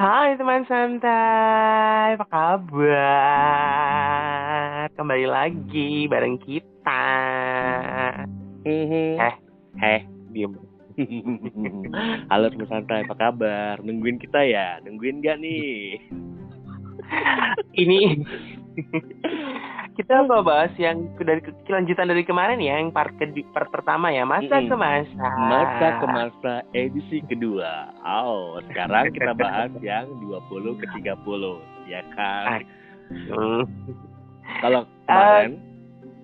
Hai teman santai, apa kabar? Kembali lagi bareng kita. Hehe. Eh, Heh, diem. Halo teman santai, apa kabar? Nungguin kita ya? Nungguin gak nih? ini kita mau bahas yang dari kelanjutan dari kemarin ya, yang part, ke, part pertama ya, masa Mm-mm. ke masa. Masa ke masa edisi kedua. Oh, sekarang kita bahas yang 20 ke 30, ya kan? Hmm. Kalau kemarin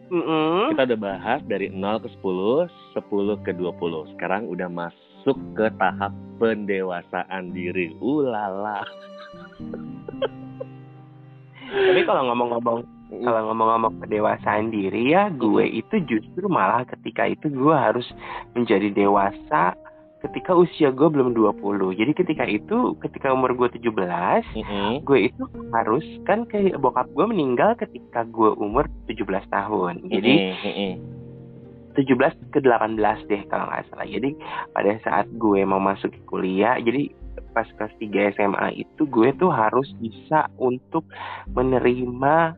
Mm-mm. kita udah bahas dari 0 ke 10, 10 ke 20. Sekarang udah masuk ke tahap pendewasaan diri. Ulala. Tapi kalau ngomong-ngomong kalau ngomong-ngomong kedewasaan diri ya gue itu justru malah ketika itu gue harus menjadi dewasa ketika usia gue belum 20 jadi ketika itu ketika umur gue 17 Mm-mm. gue itu harus kan kayak bokap gue meninggal ketika gue umur 17 tahun. Jadi Mm-mm. 17 ke 18 deh kalau nggak salah. Jadi pada saat gue mau masuk kuliah jadi pas kelas 3 SMA itu gue tuh harus bisa untuk menerima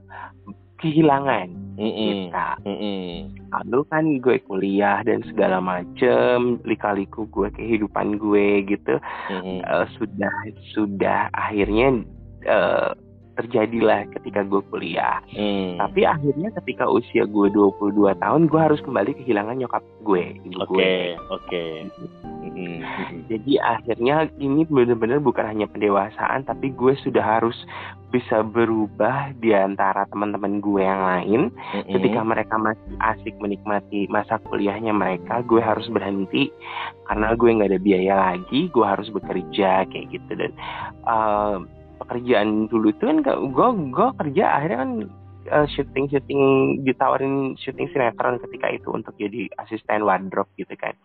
kehilangan kita Mm-mm. lalu kan gue kuliah dan segala macem lika-liku gue kehidupan gue gitu Mm-mm. eh, sudah sudah akhirnya eh, terjadilah ketika gue kuliah Mm. tapi akhirnya ketika usia gue 22 tahun gue harus kembali kehilangan nyokap gue ibu Oke, gue oke. Mm-mm. Mm-mm. jadi akhirnya ini benar-benar bukan hanya pendewasaan tapi gue sudah harus bisa berubah di antara teman-teman gue yang lain Mm-mm. ketika mereka masih asik menikmati masa kuliahnya mereka gue harus berhenti karena gue nggak ada biaya lagi gue harus bekerja kayak gitu dan eh, pekerjaan dulu itu kan gue gue kerja akhirnya kan syuting syuting ditawarin syuting sinetron ketika itu untuk jadi asisten wardrobe gitu kan.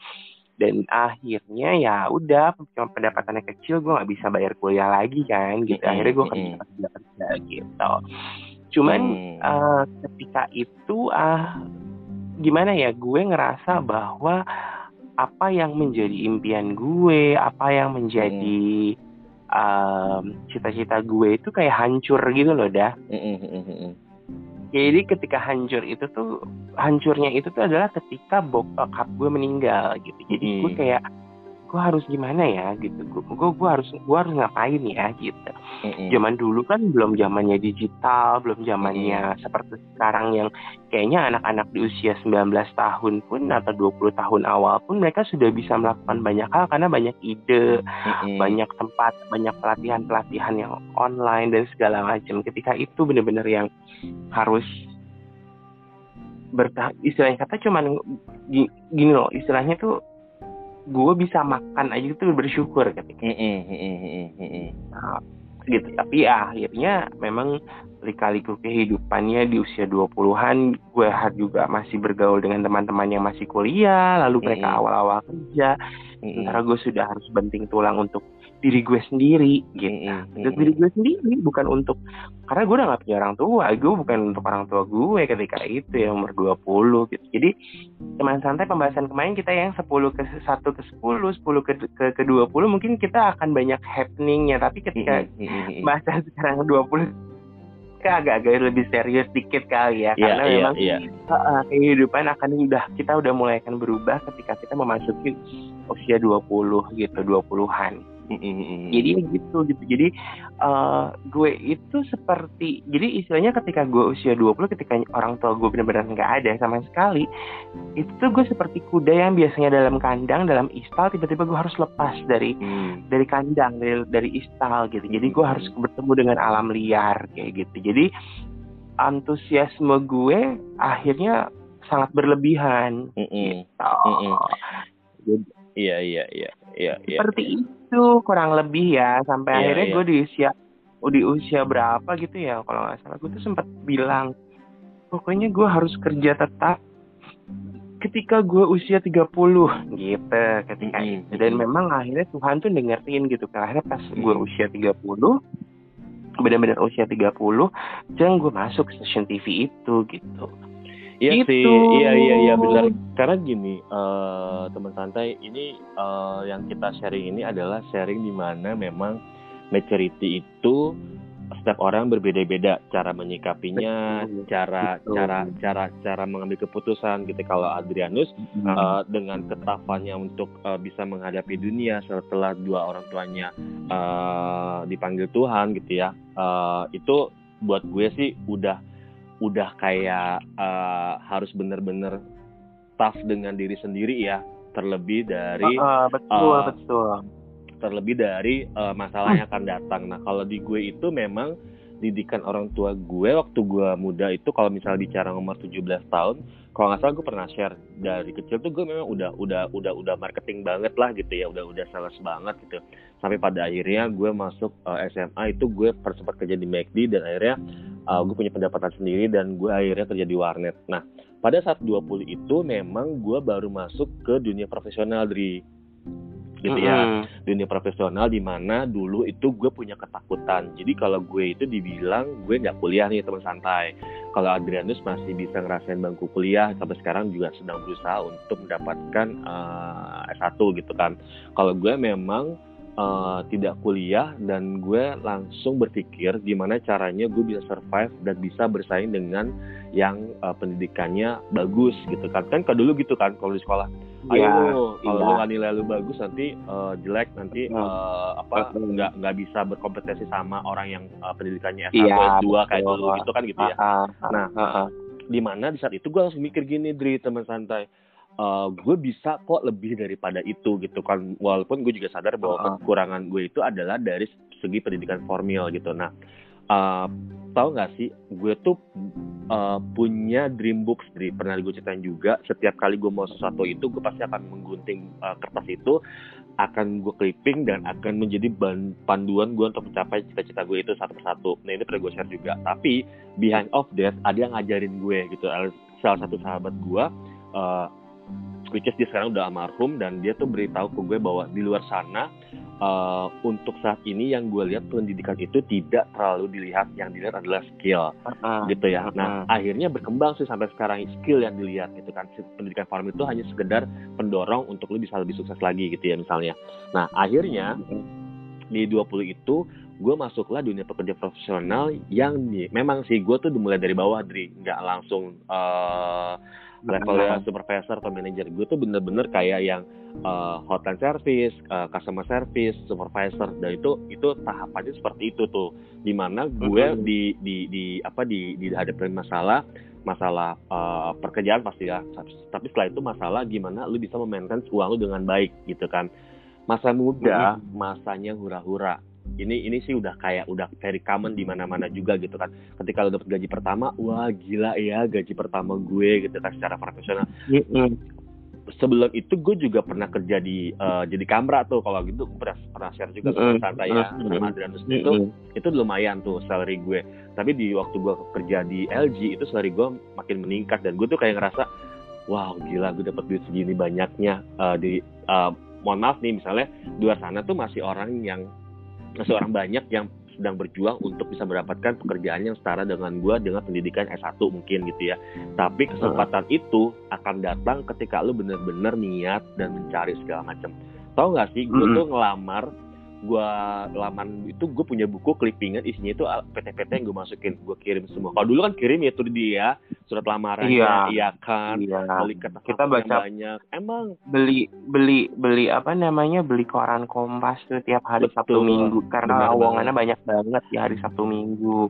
Dan akhirnya ya udah cuma pendapatannya kecil gue nggak bisa bayar kuliah lagi kan gitu. Akhirnya gue kerja kerja kerja gitu. Cuman Mm. eh, ketika itu ah gimana ya gue ngerasa bahwa apa yang menjadi impian gue apa yang menjadi em, cita-cita gue itu kayak hancur gitu loh dah. Jadi ketika hancur itu tuh hancurnya itu tuh adalah ketika bokap gue meninggal gitu. Jadi gue Mm. kayak gue harus gimana ya gitu gue gue, harus gue harus ngapain ya gitu Mm-mm. zaman dulu kan belum zamannya digital, belum zamannya seperti sekarang yang kayaknya anak-anak di usia 19 tahun pun atau 20 tahun awal pun mereka sudah bisa melakukan banyak hal karena banyak ide, Mm-mm. banyak tempat, banyak pelatihan-pelatihan yang online dan segala macam. Ketika itu benar-benar yang harus bertahan istilahnya kata cuman gi- gini loh istilahnya tuh gue bisa makan aja itu bersyukur ketika. Mm-mm. Nah, gitu tapi ya, akhirnya memang lika-liku kehidupannya di usia 20-an gue har- juga masih bergaul dengan teman-teman yang masih kuliah lalu mereka awal-awal kerja sementara gue sudah harus banting tulang untuk diri gue sendiri gitu Mm-mm. untuk diri gue sendiri bukan untuk karena gue udah gak punya orang tua gue bukan untuk orang tua gue ketika itu ya umur 20 gitu jadi teman santai pembahasan kemarin kita yang 10 ke 1 ke 10 10 ke ke, ke 20 mungkin kita akan banyak happeningnya tapi ketika Mm-mm. bahasa sekarang 20 kayak agak-agak lebih serius dikit kali ya Iya, karena iya, memang iya. uh, kehidupan akan udah kita udah mulai akan berubah ketika kita memasuki usia 20 gitu 20-an Mm-mm. jadi gitu gitu jadi eh, gue itu seperti jadi istilahnya ketika gue usia 20 ketika orang tua gue benar-benar nggak ada sama sekali itu tuh gue seperti kuda yang biasanya dalam kandang dalam istal tiba-tiba gue harus lepas dari Mm. dari kandang dari dari istal gitu jadi gue harus bertemu dengan alam liar kayak gitu jadi antusiasme gue akhirnya sangat berlebihan Mm-mm. gitu. Mm-mm. Jadi, Iya, iya, iya. Iya, iya. seperti itu kurang lebih ya sampai Iya, akhirnya iya. gue di usia di usia berapa gitu ya kalau nggak salah gue tuh sempat bilang pokoknya gue harus kerja tetap ketika gue usia 30 gitu ketika Mm-mm. itu dan memang akhirnya Tuhan tuh dengerin gitu kan akhirnya pas gue Mm. usia 30 benar-benar usia 30 jangan gue masuk stasiun TV itu gitu Iya Gitu. sih, iya iya iya benar. Karena gini, eh, teman santai ini eh, yang kita sharing ini adalah sharing di mana memang maturity itu setiap orang berbeda-beda cara menyikapinya, betul, cara betul. cara cara cara mengambil keputusan gitu. Kalau Adrianus hmm. uh, dengan ketafannya untuk uh, bisa menghadapi dunia setelah dua orang tuanya uh, dipanggil Tuhan gitu ya, uh, itu buat gue sih udah udah kayak uh, harus bener-bener tough dengan diri sendiri ya, terlebih dari uh, uh, betul uh, betul terlebih dari uh, masalah yang akan datang. Nah, kalau di gue itu memang didikan orang tua gue waktu gue muda itu kalau misalnya bicara nomor 17 tahun, kalau nggak salah gue pernah share dari kecil tuh gue memang udah udah udah udah marketing banget lah gitu ya, udah udah sales banget gitu. Sampai pada akhirnya gue masuk uh, eh, SMA itu gue sempat kerja di McD dan akhirnya uh, gue punya pendapatan sendiri dan gue akhirnya kerja di warnet. Nah, pada saat 20 itu memang gue baru masuk ke dunia profesional dari gitu ya dunia profesional di mana dulu itu gue punya ketakutan. Jadi kalau gue itu dibilang gue nggak kuliah nih teman santai. Kalau Adrianus masih bisa ngerasain bangku kuliah sampai sekarang juga sedang berusaha untuk mendapatkan uh, S1 gitu kan. Kalau gue memang uh, tidak kuliah dan gue langsung berpikir gimana caranya gue bisa survive dan bisa bersaing dengan yang uh, pendidikannya bagus gitu kan kan kalau dulu gitu kan kalau di sekolah ayo ya, kalau iya. lu nggak nilai lu bagus nanti uh, jelek nanti uh, apa nggak nggak bisa berkompetisi sama orang yang uh, pendidikannya S1 ya, S2 kayak dulu gitu kan gitu ya. Nah, di mana di saat itu gue langsung mikir gini Dri teman santai. Uh, gue bisa kok lebih daripada itu gitu kan. Walaupun gue juga sadar bahwa kekurangan gue itu adalah dari segi pendidikan formal gitu. Nah uh, tahu nggak sih gue tuh uh, punya dream books dari pernah gue ceritain juga setiap kali gue mau sesuatu itu gue pasti akan menggunting uh, kertas itu akan gue clipping dan akan menjadi panduan gue untuk mencapai cita-cita gue itu satu persatu. Nah ini pernah gue share juga. Tapi behind of that ada yang ngajarin gue gitu. Salah satu sahabat gue uh, which is dia sekarang udah almarhum dan dia tuh beritahu ke gue bahwa di luar sana uh, untuk saat ini yang gue lihat pendidikan itu tidak terlalu dilihat yang dilihat adalah skill. Uh, gitu ya. Uh, nah akhirnya berkembang sih sampai sekarang skill yang dilihat gitu kan. Pendidikan formal itu hanya sekedar pendorong untuk lu bisa lebih sukses lagi gitu ya misalnya. Nah akhirnya di 20 itu gue masuklah dunia pekerja profesional yang di, memang sih gue tuh mulai dari bawah dari nggak langsung uh, levelnya supervisor atau manager gue tuh bener-bener kayak yang uh, hotline service, uh, customer service, supervisor. Dan itu itu tahapannya seperti itu tuh. Di mana gue mm-hmm. di di di apa di dihadapin masalah masalah uh, pekerjaan pasti ya. Tapi setelah itu masalah gimana lu bisa memaintain uang lu dengan baik gitu kan. Masa muda mm-hmm. masanya hura-hura ini ini sih udah kayak udah very common di mana-mana juga gitu kan. Ketika lo dapet gaji pertama wah gila ya gaji pertama gue gitu kan secara profesional. Sebelum itu gue juga pernah kerja di uh, jadi kamera tuh kalau gitu pernah pernah share juga mm-hmm. santai ya mm-hmm. sama Adrianus itu itu lumayan tuh salary gue. Tapi di waktu gue kerja di LG itu salary gue makin meningkat dan gue tuh kayak ngerasa wow gila gue dapet duit segini banyaknya. Uh, di uh, mohon maaf nih misalnya di luar sana tuh masih orang yang masih orang banyak yang sedang berjuang untuk bisa mendapatkan pekerjaan yang setara dengan gue dengan pendidikan S1 mungkin gitu ya. Tapi kesempatan uh. itu akan datang ketika lu bener-bener niat dan mencari segala macam. Tahu nggak sih, gue mm -hmm. tuh ngelamar gue laman itu gue punya buku clippingan isinya itu PT-PT yang gue masukin gue kirim semua. Kalau dulu kan kirim ya tuh dia surat lamaran iya, iya kan? Iya. beli kertas kita baca banyak. Emang. beli beli beli apa namanya beli koran kompas tuh tiap hari Betul. sabtu minggu karena lowongannya banyak banget di hari sabtu minggu.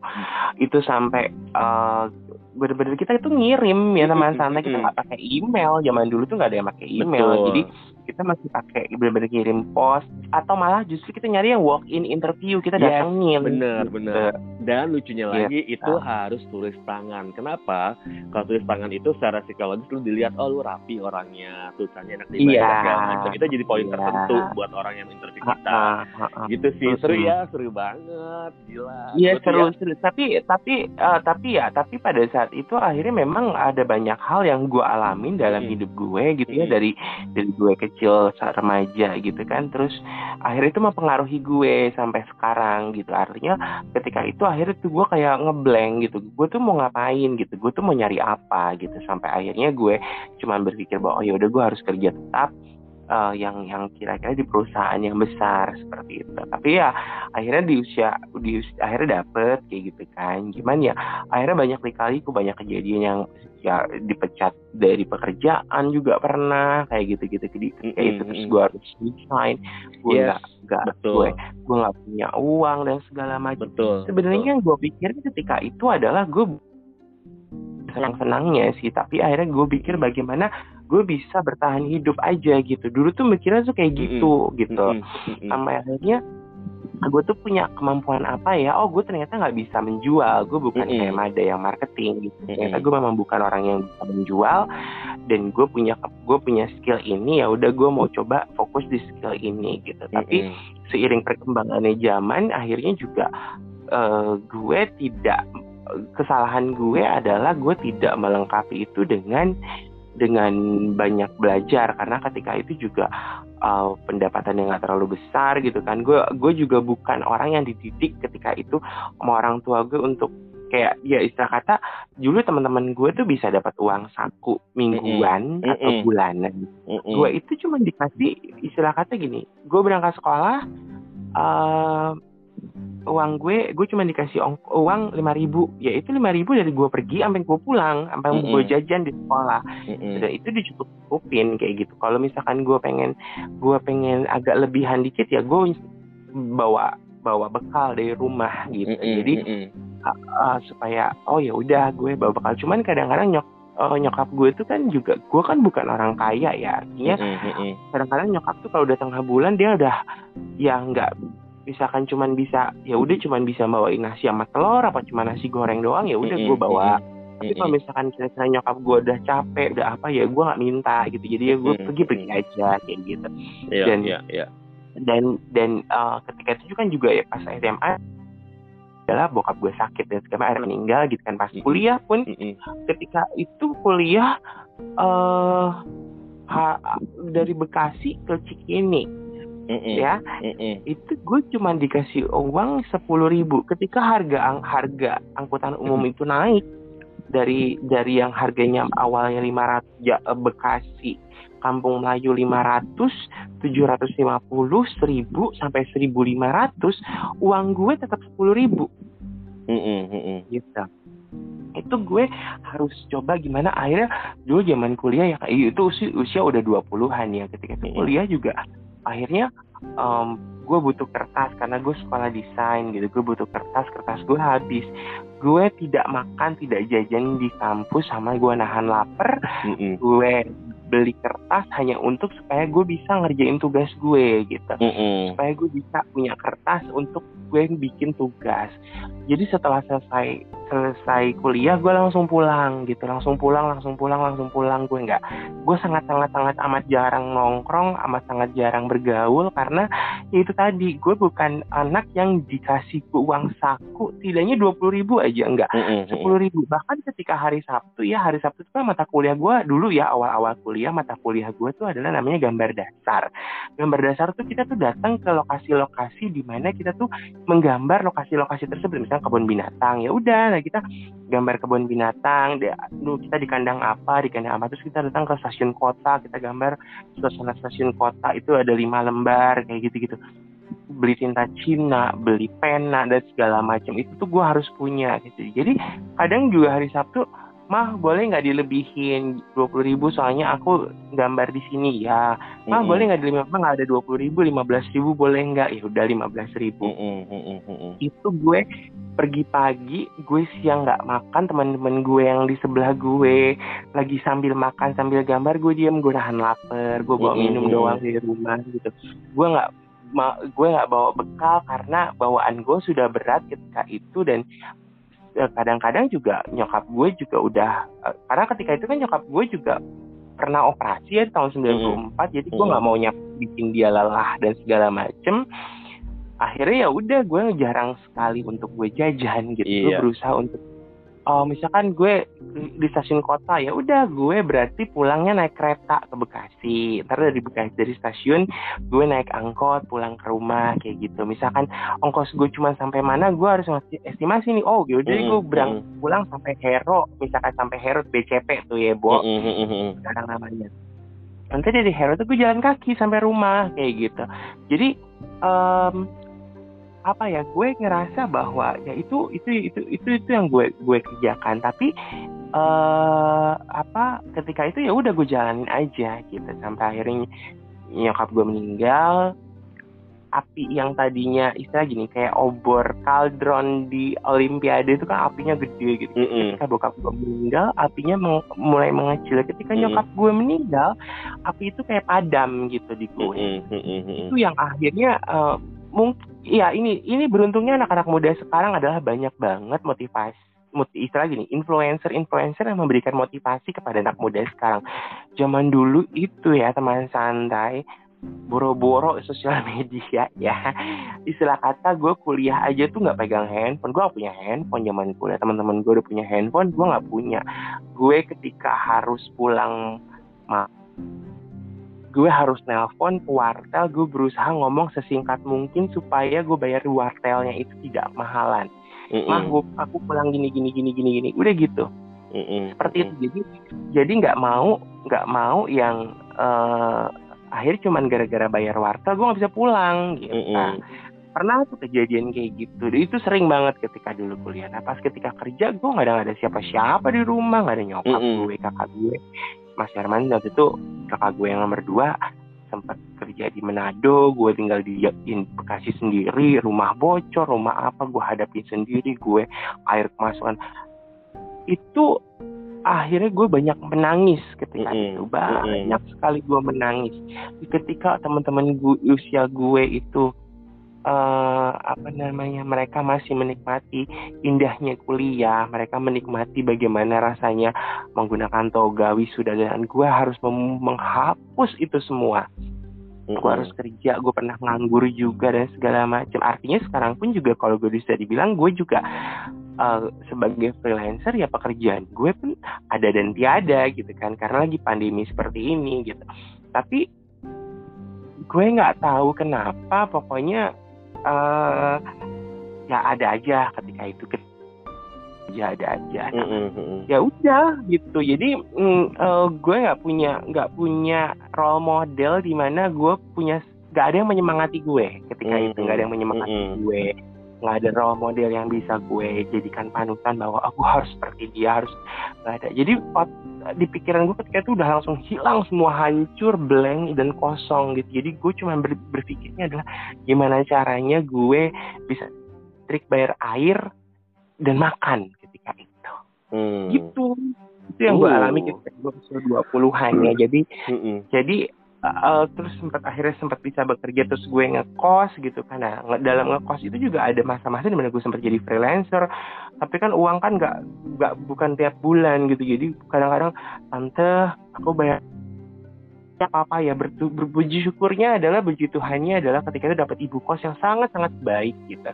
Itu sampai uh, bener-bener kita itu ngirim ya teman sana kita nggak pakai email. Zaman dulu tuh nggak ada yang pakai email. Betul. jadi kita masih pakai bener-bener kirim pos atau malah justru kita nyari yang walk in interview kita yes, datengin bener gitu. bener dan lucunya yes. lagi itu nah. harus tulis tangan kenapa kalau tulis tangan itu secara psikologis lu dilihat oh lu rapi orangnya tulisannya enak dibaca yeah. segala macam itu jadi poin yeah. tertentu buat orang yang interview kita uh, uh, uh, gitu sih seru ya seru banget gila iya seru ya. seru tapi tapi uh, tapi ya tapi pada saat itu akhirnya memang ada banyak hal yang gue alamin dalam hmm. hidup gue gitu ya hmm. dari dari gue ke kecil saat remaja gitu kan. Terus akhirnya itu mempengaruhi gue sampai sekarang gitu. Artinya ketika itu akhirnya tuh gue kayak ngeblank gitu. Gue tuh mau ngapain gitu? Gue tuh mau nyari apa gitu. Sampai akhirnya gue cuman berpikir bahwa oh ya udah gue harus kerja tetap uh, yang yang kira-kira di perusahaan yang besar seperti itu. Tapi ya akhirnya di usia di usia, akhirnya dapet kayak gitu kan. Gimana ya akhirnya banyak kali ku banyak kejadian yang ya dipecat dari pekerjaan juga pernah kayak gitu gitu kayak mm -hmm. itu terus gue harus resign gue yes, nggak gue gue nggak punya uang dan segala macam. Sebenarnya yang gue pikir ketika itu adalah gue senang senangnya sih tapi akhirnya gue pikir bagaimana gue bisa bertahan hidup aja gitu. Dulu tuh mikirnya tuh kayak gitu mm -hmm. gitu mm -hmm. sampai akhirnya gue tuh punya kemampuan apa ya? Oh gue ternyata nggak bisa menjual. Gue bukan mm -hmm. kayak Mada yang marketing gitu. Ternyata gue memang bukan orang yang bisa menjual. Dan gue punya gue punya skill ini ya udah gue mau coba fokus di skill ini gitu. Tapi mm -hmm. seiring perkembangannya zaman akhirnya juga uh, gue tidak kesalahan gue adalah gue tidak melengkapi itu dengan dengan banyak belajar karena ketika itu juga uh, pendapatan yang gak terlalu besar gitu kan gue gue juga bukan orang yang dididik ketika itu sama orang tua gue untuk kayak ya istilah kata dulu teman-teman gue tuh bisa dapat uang saku mingguan mm -hmm. atau bulanan mm -hmm. gue itu cuma dikasih istilah kata gini gue berangkat sekolah uh, uang gue gue cuma dikasih uang lima ribu. Ya itu lima ribu dari gue pergi sampai gue pulang sampai mm -hmm. gue jajan di sekolah. Mm -hmm. dan itu dicukupin kayak gitu. Kalau misalkan gue pengen gue pengen agak lebihan dikit ya gue bawa bawa bekal dari rumah gitu. Mm -hmm. jadi uh, uh, supaya oh ya udah gue bawa bekal. Cuman kadang-kadang nyok uh, nyokap gue itu kan juga gue kan bukan orang kaya ya. Artinya kadang-kadang nyokap tuh kalau udah tengah bulan dia udah ya nggak misalkan cuman bisa ya udah cuman bisa bawain nasi sama telur apa cuma nasi goreng doang ya udah gue bawa. tapi kalau misalkan kira-kira nyokap gue udah capek udah apa ya gue nggak minta gitu. Jadi ya gue pergi pergi aja kayak gitu. Yeah, dan yeah, yeah. dan dan uh, ketika itu kan juga ya pas SMA adalah bokap gue sakit dan sekarang akhirnya meninggal gitu kan. Pas kuliah pun ketika itu kuliah uh, ha, dari Bekasi ke Cikini Mm-mm. ya. Mm-mm. itu gue cuma dikasih uang sepuluh ribu. Ketika harga ang harga angkutan umum mm itu naik dari dari yang harganya awalnya 500 ya, eh, Bekasi Kampung Melayu 500 750 1000 sampai 1500 uang gue tetap 10 ribu. Mm gitu. Itu gue harus coba gimana akhirnya dulu zaman kuliah ya itu usia, usia udah 20-an ya ketika itu kuliah juga akhirnya um, gue butuh kertas karena gue sekolah desain gitu gue butuh kertas kertas gue habis gue tidak makan tidak jajan di kampus sama gue nahan lapar mm -hmm. gue beli kertas hanya untuk supaya gue bisa ngerjain tugas gue gitu mm -hmm. supaya gue bisa punya kertas untuk gue bikin tugas. Jadi setelah selesai selesai kuliah gue langsung pulang gitu. Langsung pulang langsung pulang langsung pulang. Gue nggak gue sangat sangat sangat amat jarang nongkrong amat sangat jarang bergaul karena ya itu tadi gue bukan anak yang dikasih uang saku tidaknya dua puluh ribu aja enggak sepuluh ribu. Bahkan ketika hari Sabtu ya hari Sabtu itu kan mata kuliah gue dulu ya awal-awal kuliah mata kuliah gue tuh adalah namanya gambar dasar. Gambar dasar tuh kita tuh datang ke lokasi-lokasi di mana kita tuh menggambar lokasi-lokasi tersebut misalnya kebun binatang ya udah kita gambar kebun binatang dulu kita di kandang apa di kandang apa terus kita datang ke stasiun kota kita gambar suasana stasiun kota itu ada lima lembar kayak gitu gitu beli tinta Cina, beli pena dan segala macam itu tuh gue harus punya gitu. Jadi kadang juga hari Sabtu mah boleh nggak dilebihin dua puluh ribu soalnya aku gambar di sini ya mah mm-hmm. boleh nggak di lima nggak ada dua puluh ribu lima belas ribu boleh nggak ya udah lima belas ribu mm-hmm. itu gue pergi pagi gue siang nggak makan teman-teman gue yang di sebelah gue lagi sambil makan sambil gambar gue diam gue nahan lapar gue bawa mm-hmm. minum doang di rumah gitu gue nggak gue nggak bawa bekal karena bawaan gue sudah berat ketika itu dan kadang-kadang juga nyokap gue juga udah uh, karena ketika itu kan nyokap gue juga pernah operasi ya di tahun 94 mm. jadi gue nggak mm. mau nyap bikin dia lelah dan segala macem akhirnya ya udah gue jarang sekali untuk gue jajan gitu iya. gue berusaha untuk oh, misalkan gue di stasiun kota ya udah gue berarti pulangnya naik kereta ke Bekasi. Ntar dari Bekasi dari stasiun gue naik angkot pulang ke rumah kayak gitu. Misalkan ongkos gue cuma sampai mana gue harus ngasih estimasi nih. Oh yaudah mm, gue berang pulang sampai Hero misalkan sampai Hero BCP tuh ya Bo. Sekarang namanya. Nanti dari hero tuh gue jalan kaki sampai rumah kayak gitu. Jadi um, apa ya gue ngerasa bahwa ya itu itu itu itu itu yang gue gue kerjakan tapi uh, apa ketika itu ya udah gue jalanin aja gitu sampai akhirnya nyokap gue meninggal api yang tadinya istilah gini kayak obor kaldron di olimpiade itu kan apinya gede gitu. Mm -hmm. Ketika bokap gue meninggal, apinya meng mulai mengecil. Ketika nyokap gue meninggal, api itu kayak padam gitu di gue. Mm -hmm. Itu yang akhirnya uh, mungkin ya ini ini beruntungnya anak-anak muda sekarang adalah banyak banget motivasi istilah gini influencer influencer yang memberikan motivasi kepada anak muda sekarang. Zaman dulu itu ya teman santai boro-boro sosial media ya. Istilah kata gue kuliah aja tuh nggak pegang handphone gue gak punya handphone zaman kuliah. Teman-teman gue udah punya handphone gue nggak punya. Gue ketika harus pulang ma gue harus nelpon ke wartel gue berusaha ngomong sesingkat mungkin supaya gue bayar wartelnya itu tidak mahalan. Mm -mm. mah gue aku pulang gini gini gini gini gini. Udah gitu. Mm -mm. seperti itu. Jadi jadi nggak mau nggak mau yang uh, akhirnya cuman gara-gara bayar wartel gue nggak bisa pulang gitu. Mm -hmm. pernah tuh kejadian kayak gitu. Itu sering banget ketika dulu kuliah. Nah pas ketika kerja gue nggak ada, ada siapa-siapa di rumah nggak ada nyokap mm -hmm. gue kakak gue Mas Herman waktu itu kakak gue yang nomor dua sempat kerja di Manado, gue tinggal di Bekasi sendiri, rumah bocor, rumah apa gue hadapi sendiri, gue air kemasukan itu akhirnya gue banyak menangis ketika mm -hmm. itu banyak mm -hmm. sekali gue menangis ketika teman-teman gue usia gue itu uh, apa namanya mereka masih menikmati indahnya kuliah mereka menikmati bagaimana rasanya menggunakan toga wisuda dan gue harus menghapus itu semua. Gue harus kerja gue pernah nganggur juga dan segala macam. Artinya sekarang pun juga kalau gue bisa dibilang gue juga uh, sebagai freelancer ya pekerjaan gue pun ada dan tiada gitu kan karena lagi pandemi seperti ini gitu. Tapi gue nggak tahu kenapa pokoknya uh, ya ada aja ketika itu ya ada aja mm -hmm. ya udah gitu jadi mm, uh, gue nggak punya nggak punya role model di mana gue punya nggak ada yang menyemangati gue ketika mm -hmm. itu nggak ada yang menyemangati mm -hmm. gue nggak ada role model yang bisa gue jadikan panutan bahwa aku harus seperti dia harus nggak ada. Jadi di pikiran gue ketika itu udah langsung hilang semua hancur blank dan kosong gitu. Jadi gue cuma ber, berpikirnya adalah gimana caranya gue bisa trik bayar air dan makan ketika itu. Hmm. gitu. Itu yang gue alami ketika gue usia dua puluhan ya. Jadi hmm. jadi uh, terus sempat akhirnya sempat bisa bekerja terus gue ngekos gitu karena dalam ngekos itu juga ada masa-masa di mana gue sempat jadi freelancer. Tapi kan uang kan nggak nggak bukan tiap bulan gitu. Jadi kadang-kadang tante aku bayar apa apa ya. Berpuji syukurnya adalah puji Tuhannya adalah ketika itu dapat ibu kos yang sangat sangat baik gitu.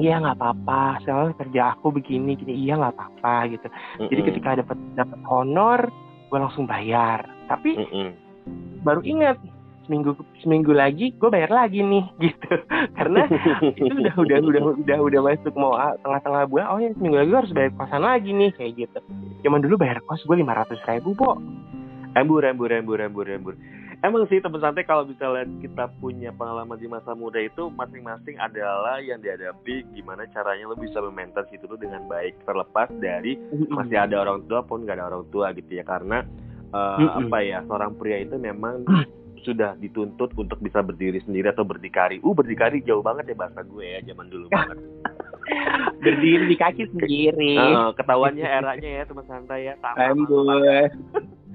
Iya nggak apa-apa, soalnya kerja aku begini gini, iya nggak apa-apa gitu. Mm-hmm. Jadi ketika dapat dapat honor, gue langsung bayar. Tapi mm-hmm baru ingat seminggu seminggu lagi gue bayar lagi nih gitu. Karena itu udah udah udah udah udah masuk mau tengah-tengah bulan oh ya seminggu lagi gue harus bayar kosan lagi nih kayak gitu. Zaman dulu bayar kos gue lima ratus ribu po embur embur embur embur embur emang sih teman santai kalau misalnya kita punya pengalaman di masa muda itu masing-masing adalah yang dihadapi gimana caranya lo bisa memaintain itu dengan baik terlepas dari masih ada orang tua pun gak ada orang tua gitu ya. Karena uh, mm -hmm. apa ya seorang pria itu memang sudah dituntut untuk bisa berdiri sendiri atau berdikari. Uh berdikari jauh banget ya bahasa gue ya zaman dulu banget. berdiri di kaki sendiri. Uh, ketahuannya eranya ya teman santai ya. Sama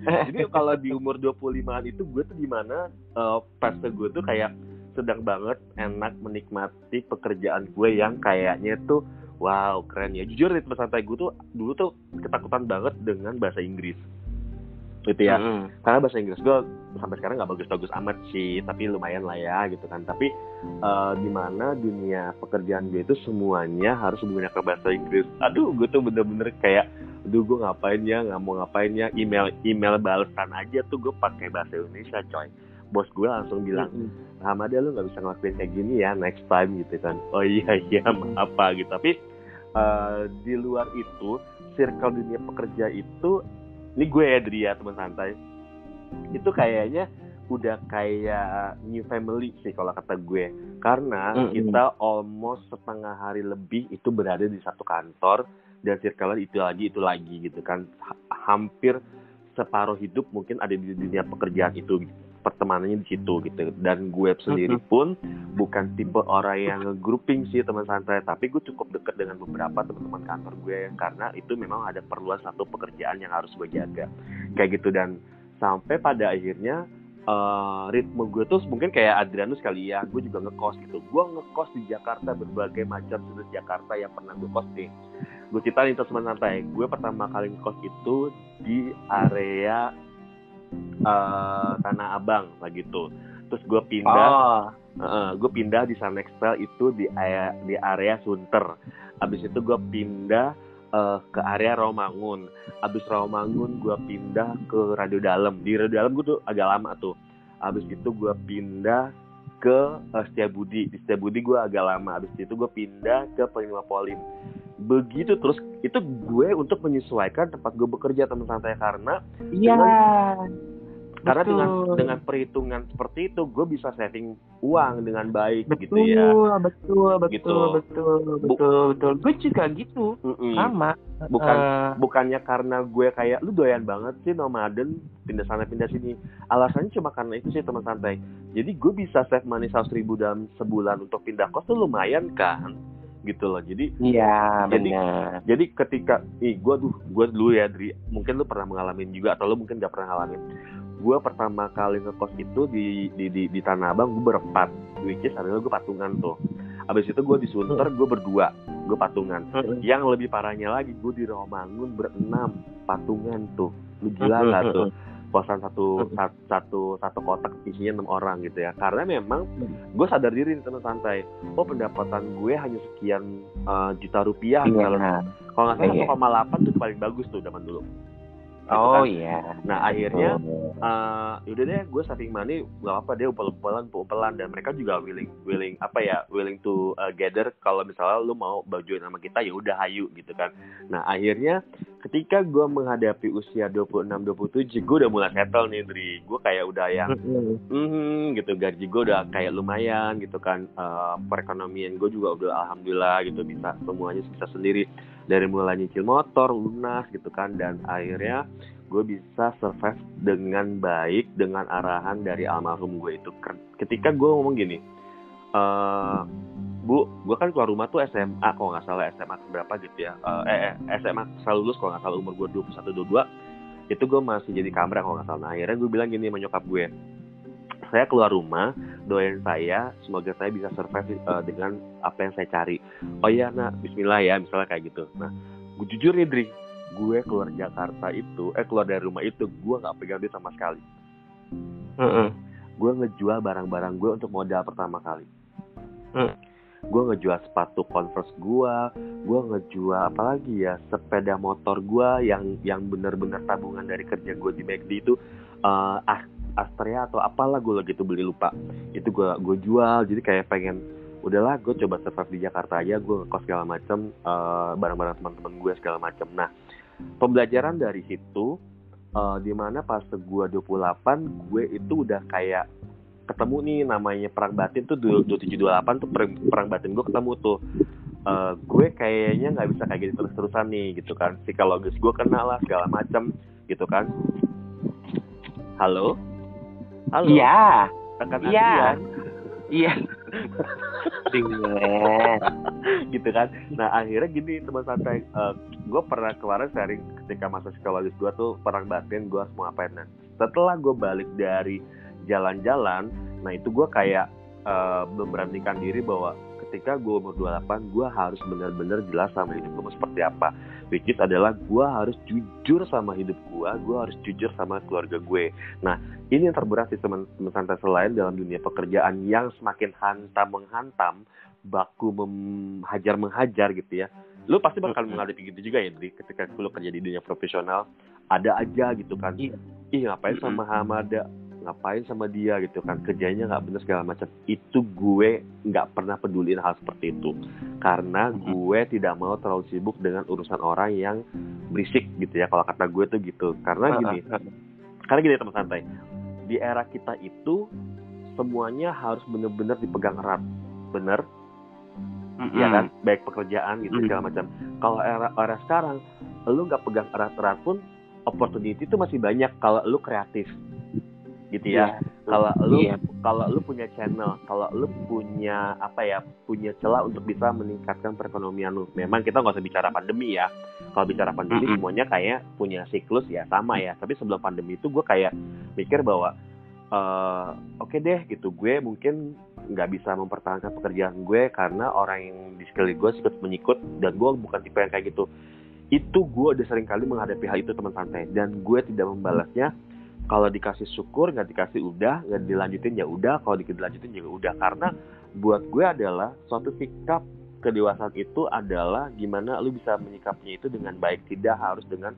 Jadi kalau di umur 25-an itu gue tuh gimana uh, fase gue tuh kayak sedang banget enak menikmati pekerjaan gue yang kayaknya tuh wow keren ya jujur teman santai gue tuh dulu tuh ketakutan banget dengan bahasa Inggris gitu ya. Mm. karena bahasa Inggris gue sampai sekarang nggak bagus-bagus amat sih tapi lumayan lah ya gitu kan. Tapi uh, di mana dunia pekerjaan gue itu semuanya harus menggunakan bahasa Inggris. Aduh gue tuh bener-bener kayak aduh gue ngapain ya? Nggak mau ngapain ya? Email email balasan aja tuh gue pakai bahasa Indonesia coy. Bos gue langsung bilang Ahmad lu nggak bisa ngelakuin kayak gini ya next time gitu kan. Oh iya iya apa? Gitu. Tapi uh, di luar itu circle dunia pekerja itu ini gue ya Dria teman santai. Itu kayaknya udah kayak new family sih kalau kata gue. Karena Mm-mm. kita almost setengah hari lebih itu berada di satu kantor dan circle itu lagi itu lagi gitu kan. Ha- hampir separuh hidup mungkin ada di dunia pekerjaan itu pertemanannya di situ gitu. Dan gue sendiri pun bukan tipe orang yang nge-grouping sih teman santai. Tapi gue cukup deket dengan beberapa teman-teman kantor gue karena itu memang ada perluan satu pekerjaan yang harus gue jaga. Kayak gitu. Dan sampai pada akhirnya eh, ritme gue tuh mungkin kayak Adrianus kali ya. Gue juga ngekos gitu. Gue ngekos di Jakarta berbagai macam sudut Jakarta yang pernah gue kos nih. Gue ceritain itu teman santai. Gue pertama kali ngekos itu di area eh, Tanah Abang lah gitu terus gue pindah Oh, gue pindah di Sunextel itu di area di area Sunter. Abis itu gue pindah eh, ke area Romangun. Abis Romangun gue pindah ke Radio Dalam. Di Radio Dalam gue tuh agak lama tuh. Abis itu gue pindah ke eh, Setiabudi. Di Setiabudi gue agak lama. Abis itu gue pindah ke Panglima Polim. Begitu terus itu gue untuk menyesuaikan tempat gue bekerja teman santai karena iya. Karena Betul. dengan dengan perhitungan seperti itu gue bisa saving uang dengan baik betul, gitu ya. betul, betul, Gitu. betul, betul, betul. Gue juga gitu, Mm-mm. sama. Bukan Eh, bukannya karena gue kayak lu doyan banget sih nomaden pindah sana pindah sini. Alasannya cuma karena itu sih teman santai. Jadi gue bisa save money 100 ribu dalam sebulan untuk pindah kos tuh lumayan kan gitu loh. Jadi Iya, Jadi- jadi ketika ih gue tuh gue dulu ya Dri mungkin lu pernah mengalami juga atau lu mungkin gak pernah ngalamin gue pertama kali ngekos itu di di di, di Tanah Abang gue berempat which is adalah gue patungan tuh. Abis itu gue di Sunter gue berdua gue patungan. Yang lebih parahnya lagi gue di Romangun berenam patungan tuh. Lu gila nggak tuh? Kosan satu sat- satu satu kotak isinya enam orang gitu ya. Karena memang gue sadar diri nih teman santai. Oh pendapatan gue hanya sekian eh, juta rupiah misalnya. Iya. kalau nggak Iya. salah 1,8 tuh paling bagus tuh zaman dulu Oh kan. iya. nah akhirnya eh yaudah deh gue saving money gak apa dia upel-upelan upelan dan mereka juga willing willing apa ya willing to uh, gather kalau misalnya lu mau bajuin sama kita ya udah hayu gitu kan. Nah akhirnya ketika gue menghadapi usia 26-27 gue udah mulai settle nih Dri. Gue kayak udah yang hmm gitu gaji gue udah kayak lumayan gitu kan. Eh, perekonomian gue juga udah alhamdulillah gitu bisa semuanya bisa sendiri dari mulai nyicil motor lunas gitu kan dan akhirnya gue bisa survive dengan baik dengan arahan dari almarhum gue itu. Ketika gue ngomong gini eh bu gue kan keluar rumah tuh SMA kalau nggak salah SMA berapa gitu ya eh, eh SMA selalu lulus kalau nggak salah umur gue 21 22 itu gue masih jadi kamera kalau nggak salah. Nah, akhirnya gue bilang gini sama nyokap gue saya keluar rumah doain saya semoga saya bisa survive eh, dengan apa yang saya cari. Oh iya nak Bismillah ya misalnya kayak gitu. Nah gue jujur nih Dri gue keluar Jakarta itu eh keluar dari rumah itu gue nggak pegang duit sama sekali. Gue ngejual barang-barang gue untuk modal pertama kali. Gue ngejual sepatu converse gue gue ngejual apa lagi ya sepeda motor gue yang yang bener-bener tabungan dari kerja gue di McD itu eh ah Astrea atau apalah gue lagi tuh beli lupa. Itu gue gue jual jadi kayak pengen udahlah gue coba survive di Jakarta aja gue ngekos segala macem eh, barang-barang teman-teman gue segala macem. Nah pembelajaran dari situ eh, di mana pas gue 28 gue itu udah kayak ketemu nih namanya perang batin tuh 2728 tuh perang, perang batin gue ketemu tuh. Eh, gue kayaknya nggak bisa kayak gitu terus-terusan nih gitu kan. Psikologis gue kena lah segala macem gitu kan. Halo halo Iya. rekan Iya. Adrian. Iya. Gitu kan nah akhirnya gini teman santai gue pernah kemarin sharing ketika masa psikologis gue tuh perang batin gue harus mau ngapain nah setelah gue balik dari jalan-jalan nah itu gue kayak eh, memberanikan diri bahwa ketika gue umur 28 gue harus benar-benar jelas sama hidup gue seperti apa which is adalah gue harus jujur sama hidup gue gue harus jujur sama keluarga gue. Nah ini yang terberat sih teman-teman santai selain dalam dunia pekerjaan yang semakin hantam menghantam baku menghajar menghajar gitu ya. Lu pasti bakal menghadapi gitu juga ya Dri ketika lu kerja di dunia profesional. Ada aja gitu kan. Iya. ih ngapain sama Hamada ngapain sama dia gitu kan kerjanya nggak bener segala macam. Itu gue nggak pernah peduliin hal seperti itu. Karena gue tidak mau terlalu sibuk dengan urusan orang yang berisik gitu ya kalau kata gue tuh gitu. Karena gini karena gini teman santai. Di era kita itu semuanya harus benar-benar dipegang erat. Bener? Mm-hmm. ya kan? Baik pekerjaan gitu mm-hmm. segala macam. Kalau era era sekarang lu nggak pegang erat-erat pun opportunity itu masih banyak kalau lu kreatif gitu ya. Yeah. Kalau lu yeah. kalau lu punya channel, kalau lu punya apa ya, punya celah untuk bisa meningkatkan perekonomian lu. Memang kita nggak usah bicara pandemi ya. Kalau bicara pandemi mm -hmm. semuanya kayak punya siklus ya sama ya. Tapi sebelum pandemi itu gue kayak mikir bahwa uh, oke okay deh gitu gue mungkin nggak bisa mempertahankan pekerjaan gue karena orang yang di sekeliling gue sikut menyikut dan gue bukan tipe yang kayak gitu itu gue udah sering kali menghadapi hal itu teman santai dan gue tidak membalasnya kalau dikasih syukur nggak dikasih udah nggak dilanjutin ya udah. Kalau dilanjutin juga udah. Karena buat gue adalah suatu sikap kedewasaan itu adalah gimana lu bisa menyikapinya itu dengan baik. Tidak harus dengan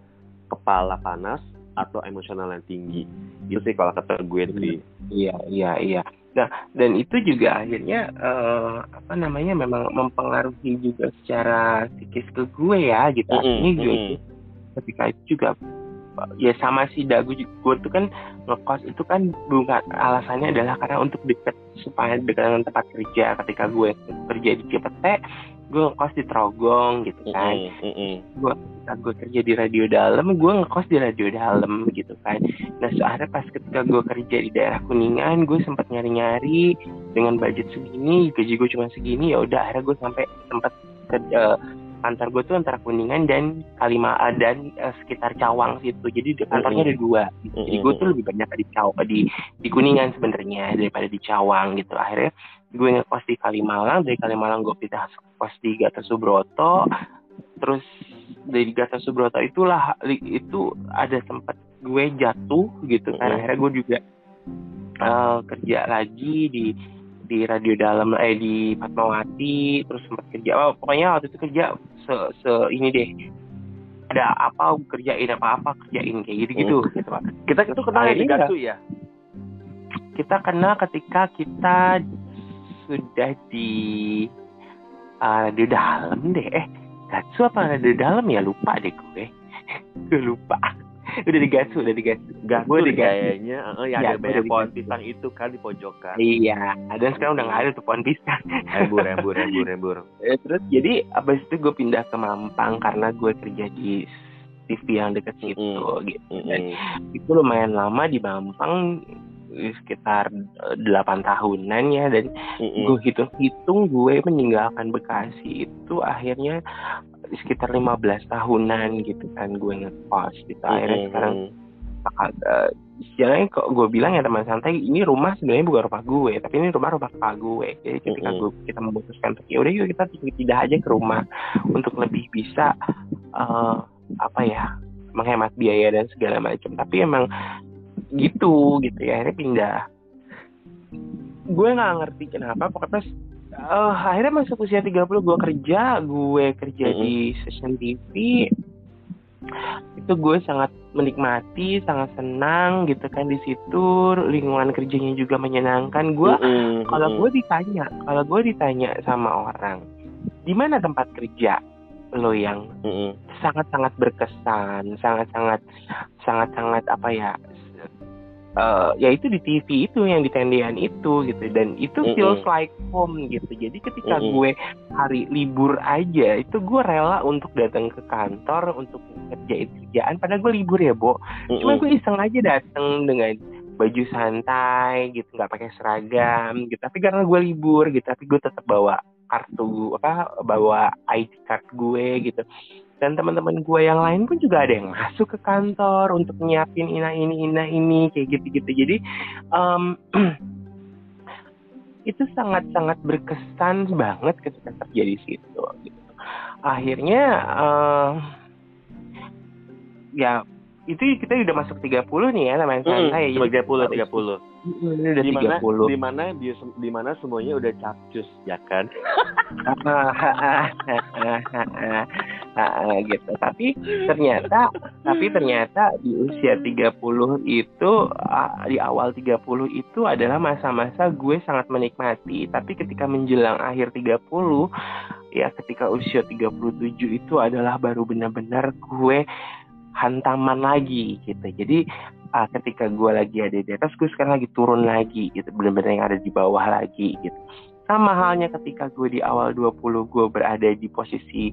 kepala panas atau emosional yang tinggi. Itu sih kalau kata gue sih. Iya iya iya. Nah dan itu juga akhirnya uh, apa namanya memang mempengaruhi juga secara psikis ke gue ya gitu. Mm -hmm. ini juga mm -hmm. ketika itu juga ya sama sih dagu gue tuh kan ngekos itu kan bukan alasannya adalah karena untuk deket supaya dekat dengan tempat kerja. Ketika gue kerja di Cipete gue ngekos di Trogong gitu kan. mm -hmm. gue ketika gue kerja di radio dalam gue ngekos di radio dalam gitu kan. Nah soalnya pas ketika gue kerja di daerah kuningan gue sempat nyari nyari dengan budget segini gaji gue cuma segini ya udah akhirnya gue sampai sempat uh, kantor gue tuh antara Kuningan dan Kalima dan uh, sekitar Cawang situ. Jadi kantornya ada dua. Jadi gue tuh lebih banyak di Cawang di di Kuningan sebenarnya daripada di Cawang gitu. Akhirnya gue ngekos di Kalimalang, dari Kalimalang gue pindah kos di Gatot Subroto. Terus dari Gatot Subroto itulah itu ada sempat gue jatuh gitu kan. Akhirnya gue juga uh, kerja lagi di di radio dalam eh di Fatmawati terus sempat kerja. Oh, pokoknya waktu itu kerja se, se ini deh. Ada apa kerjain apa apa kerjain kayak gitu gitu hmm. gitu. Pak kita itu kenal ya Gatsu ya? Kita kenal ketika kita sudah di uh, radio dalam deh. Eh Gatsu apa radio dalam ya? Lupa deh gue. Gue lupa udah digasu udah digasu. Gasu di kayaknya uh, yang ya, ada banyak pohon pisang itu kan di pojokan. Iya ada sekarang udah nggak ada tuh pohon pisang. Embur embur embur embur eh, terus jadi abis itu gue pindah ke Mampang karena gue kerja di TV yang deket situ mm gitu. dan mm. Itu lumayan lama di Mampang sekitar eh, delapan tahunan ya. Dan mm-hmm. gue hitung-hitung gue meninggalkan Bekasi itu akhirnya sekitar 15 tahunan gitu kan gue ngekos gitu akhirnya mm -hmm. sekarang uh, istilahnya kok gue bilang ya teman santai ini rumah sebenarnya bukan rumah gue tapi ini rumah rumah kakak gue. Jadi ketika gue kita memutuskan untuk ya udah yuk kita tidak aja ke rumah untuk lebih bisa uh, apa ya menghemat biaya dan segala macam. Tapi emang gitu gitu ya akhirnya pindah. Gue nggak ngerti kenapa pokoknya uh, akhirnya masuk usia 30 gue kerja gue kerja mm -hmm. di stasiun TV itu gue sangat menikmati sangat senang gitu kan di situ lingkungan kerjanya juga menyenangkan gue mm -hmm. kalau gue ditanya kalau gue ditanya sama orang di mana tempat kerja lo yang sangat sangat berkesan sangat sangat sangat sangat apa ya uh, ya itu di TV itu yang di tendean itu gitu dan itu mm -hmm. feels like home gitu jadi ketika mm -hmm. gue hari libur aja itu gue rela untuk datang ke kantor untuk kerjain kerjaan padahal gue libur ya Bo mm -hmm. cuma gue iseng aja datang dengan baju santai gitu nggak pakai seragam gitu tapi karena gue libur gitu tapi gue tetap bawa kartu apa bawa ID card gue gitu dan teman-teman gue yang lain pun juga ada yang masuk ke kantor untuk nyiapin ina ini ina ini kayak gitu-gitu jadi um, itu sangat-sangat berkesan banget ketika terjadi situ gitu. akhirnya uh, ya itu kita udah masuk 30 nih ya namanya hmm, santai ya. 30 30. Ini udah di mana, 30. Di mana di, di mana semuanya udah capcus ya kan? gitu. Tapi ternyata tapi ternyata di usia 30 itu di awal 30 itu adalah masa-masa gue sangat menikmati. Tapi ketika menjelang akhir 30 ya ketika usia 37 itu adalah baru benar-benar gue hantaman lagi gitu jadi uh, ketika gue lagi ada di atas gue sekarang lagi turun lagi gitu benar-benar yang ada di bawah lagi gitu sama halnya ketika gue di awal 20 gue berada di posisi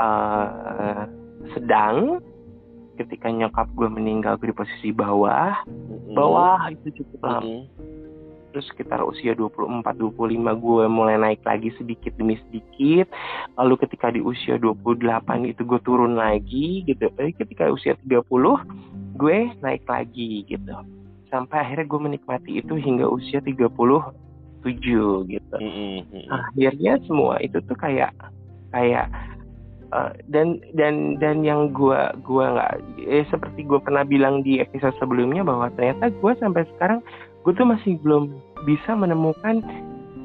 uh, sedang ketika nyokap gue meninggal gue di posisi bawah mm-hmm. bawah itu cukup lama mm-hmm. terus sekitar usia 24 25 gue mulai naik lagi sedikit demi sedikit lalu ketika di usia 28 itu gue turun lagi gitu tapi ketika usia 30 gue naik lagi gitu sampai akhirnya gue menikmati itu hingga usia 37 gitu mm-hmm. akhirnya semua itu tuh kayak kayak Uh, dan dan dan yang gue gua nggak eh, seperti gue pernah bilang di episode sebelumnya bahwa ternyata gue sampai sekarang gue tuh masih belum bisa menemukan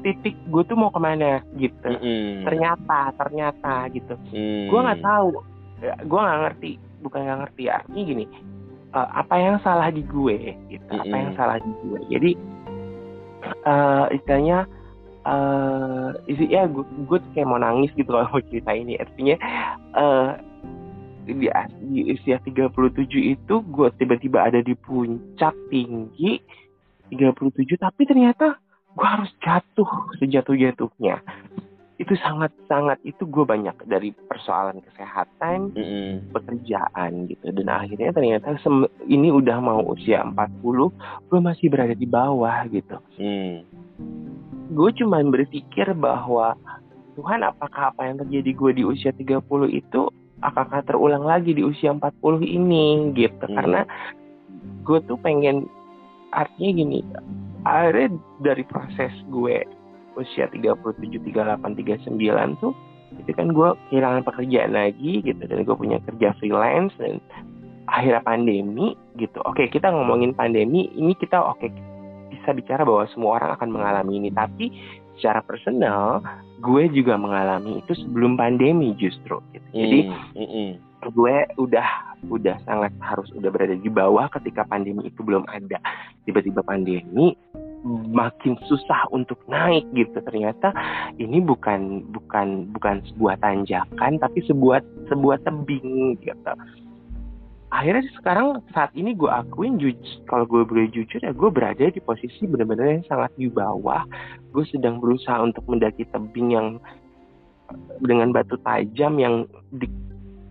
titik gue tuh mau ke mana gitu mm -hmm. ternyata ternyata gitu mm. gue nggak tahu ya, gue nggak ngerti bukan nggak ngerti artinya gini uh, apa yang salah di gue gitu mm -hmm. apa yang salah di gue jadi uh, istilahnya uh, isi ya gue, gue kayak mau nangis gitu kalau mau cerita ini artinya uh, di, di usia 37 itu gue tiba-tiba ada di puncak tinggi 37 tapi ternyata gue harus jatuh sejatuh-jatuhnya. Itu sangat-sangat itu gue banyak dari persoalan kesehatan mm -hmm. pekerjaan gitu. Dan akhirnya ternyata ini udah mau usia 40 gue masih berada di bawah gitu. Mm gue cuma berpikir bahwa Tuhan apakah apa yang terjadi gue di usia 30 itu apakah terulang lagi di usia 40 ini? Gitu. Hmm. karena gue tuh pengen artinya gini akhirnya dari proses gue usia 37, 38, 39 tuh itu kan gue kehilangan pekerjaan lagi gitu dan gue punya kerja freelance dan akhirnya pandemi gitu. Oke kita ngomongin pandemi ini kita oke bisa bicara bahwa semua orang akan mengalami ini tapi secara personal gue juga mengalami itu sebelum pandemi justru gitu. Hmm, jadi mm, mm. gue udah udah sangat harus udah berada di bawah ketika pandemi itu belum ada tiba-tiba pandemi makin susah untuk naik gitu ternyata ini bukan bukan bukan sebuah tanjakan tapi sebuah sebuah tebing gitu akhirnya sekarang saat ini gue akuin kalau gue boleh jujur ya gue berada di posisi benar-benar yang sangat di bawah. Gue sedang berusaha untuk mendaki tebing yang dengan batu tajam yang di,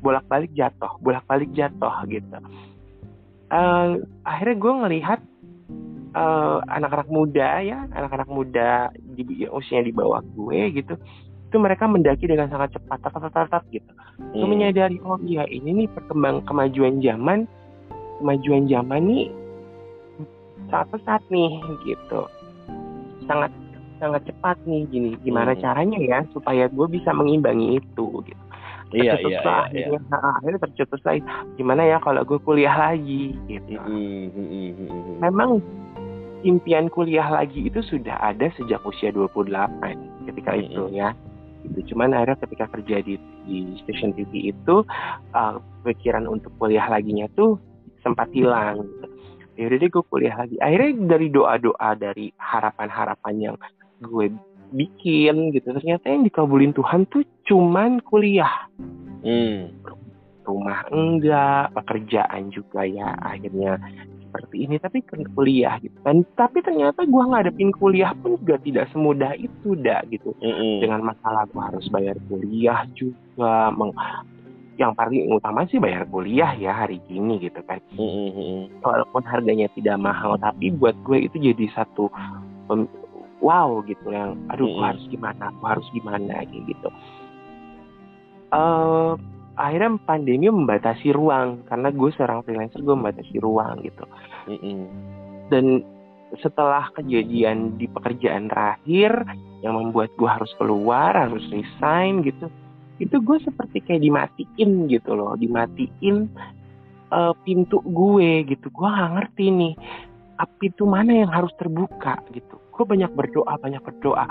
bolak-balik jatuh bolak-balik jatuh gitu. Uh, akhirnya gue ngelihat uh, anak-anak muda ya anak-anak muda di usianya di bawah gue gitu itu mereka mendaki dengan sangat cepat tat tat tat gitu. Hmm. untuk menyadari oh iya ini nih perkembang kemajuan zaman kemajuan zaman nih sangat pesat nih gitu. Sangat sangat cepat nih gini. Gimana hmm. caranya ya supaya gue bisa mengimbangi itu gitu. Iya, iya, lah, iya, iya. Nah, akhirnya tercetus lagi. Gimana ya kalau gue kuliah lagi gitu. Hmm. memang impian kuliah lagi itu sudah ada sejak usia 28 ketika itu ya gitu cuman akhirnya ketika kerja di di stasiun TV itu uh, pikiran untuk kuliah laginya tuh sempat hilang gitu. Yaudah deh gue kuliah lagi. Akhirnya dari doa-doa dari harapan-harapan yang gue bikin gitu ternyata yang dikabulin Tuhan tuh cuman kuliah. Hmm. Rumah enggak, pekerjaan juga ya akhirnya seperti ini tapi kuliah gitu kan tapi ternyata gue ngadepin kuliah pun juga tidak semudah itu dah gitu mm -hmm. dengan masalah gue harus bayar kuliah juga meng yang paling utama sih bayar kuliah ya hari ini gitu kan mm -hmm. walaupun harganya tidak mahal tapi buat gue itu jadi satu wow gitu yang aduh mm -hmm. gue harus gimana gue harus gimana gitu uh, akhirnya pandemi membatasi ruang karena gue seorang freelancer gue membatasi ruang gitu. Mm -hmm. dan setelah kejadian di pekerjaan terakhir yang membuat gue harus keluar harus resign gitu itu gue seperti kayak dimatiin gitu loh dimatiin uh, pintu gue gitu. Gue gak ngerti nih api itu mana yang harus terbuka gitu gue banyak berdoa banyak berdoa.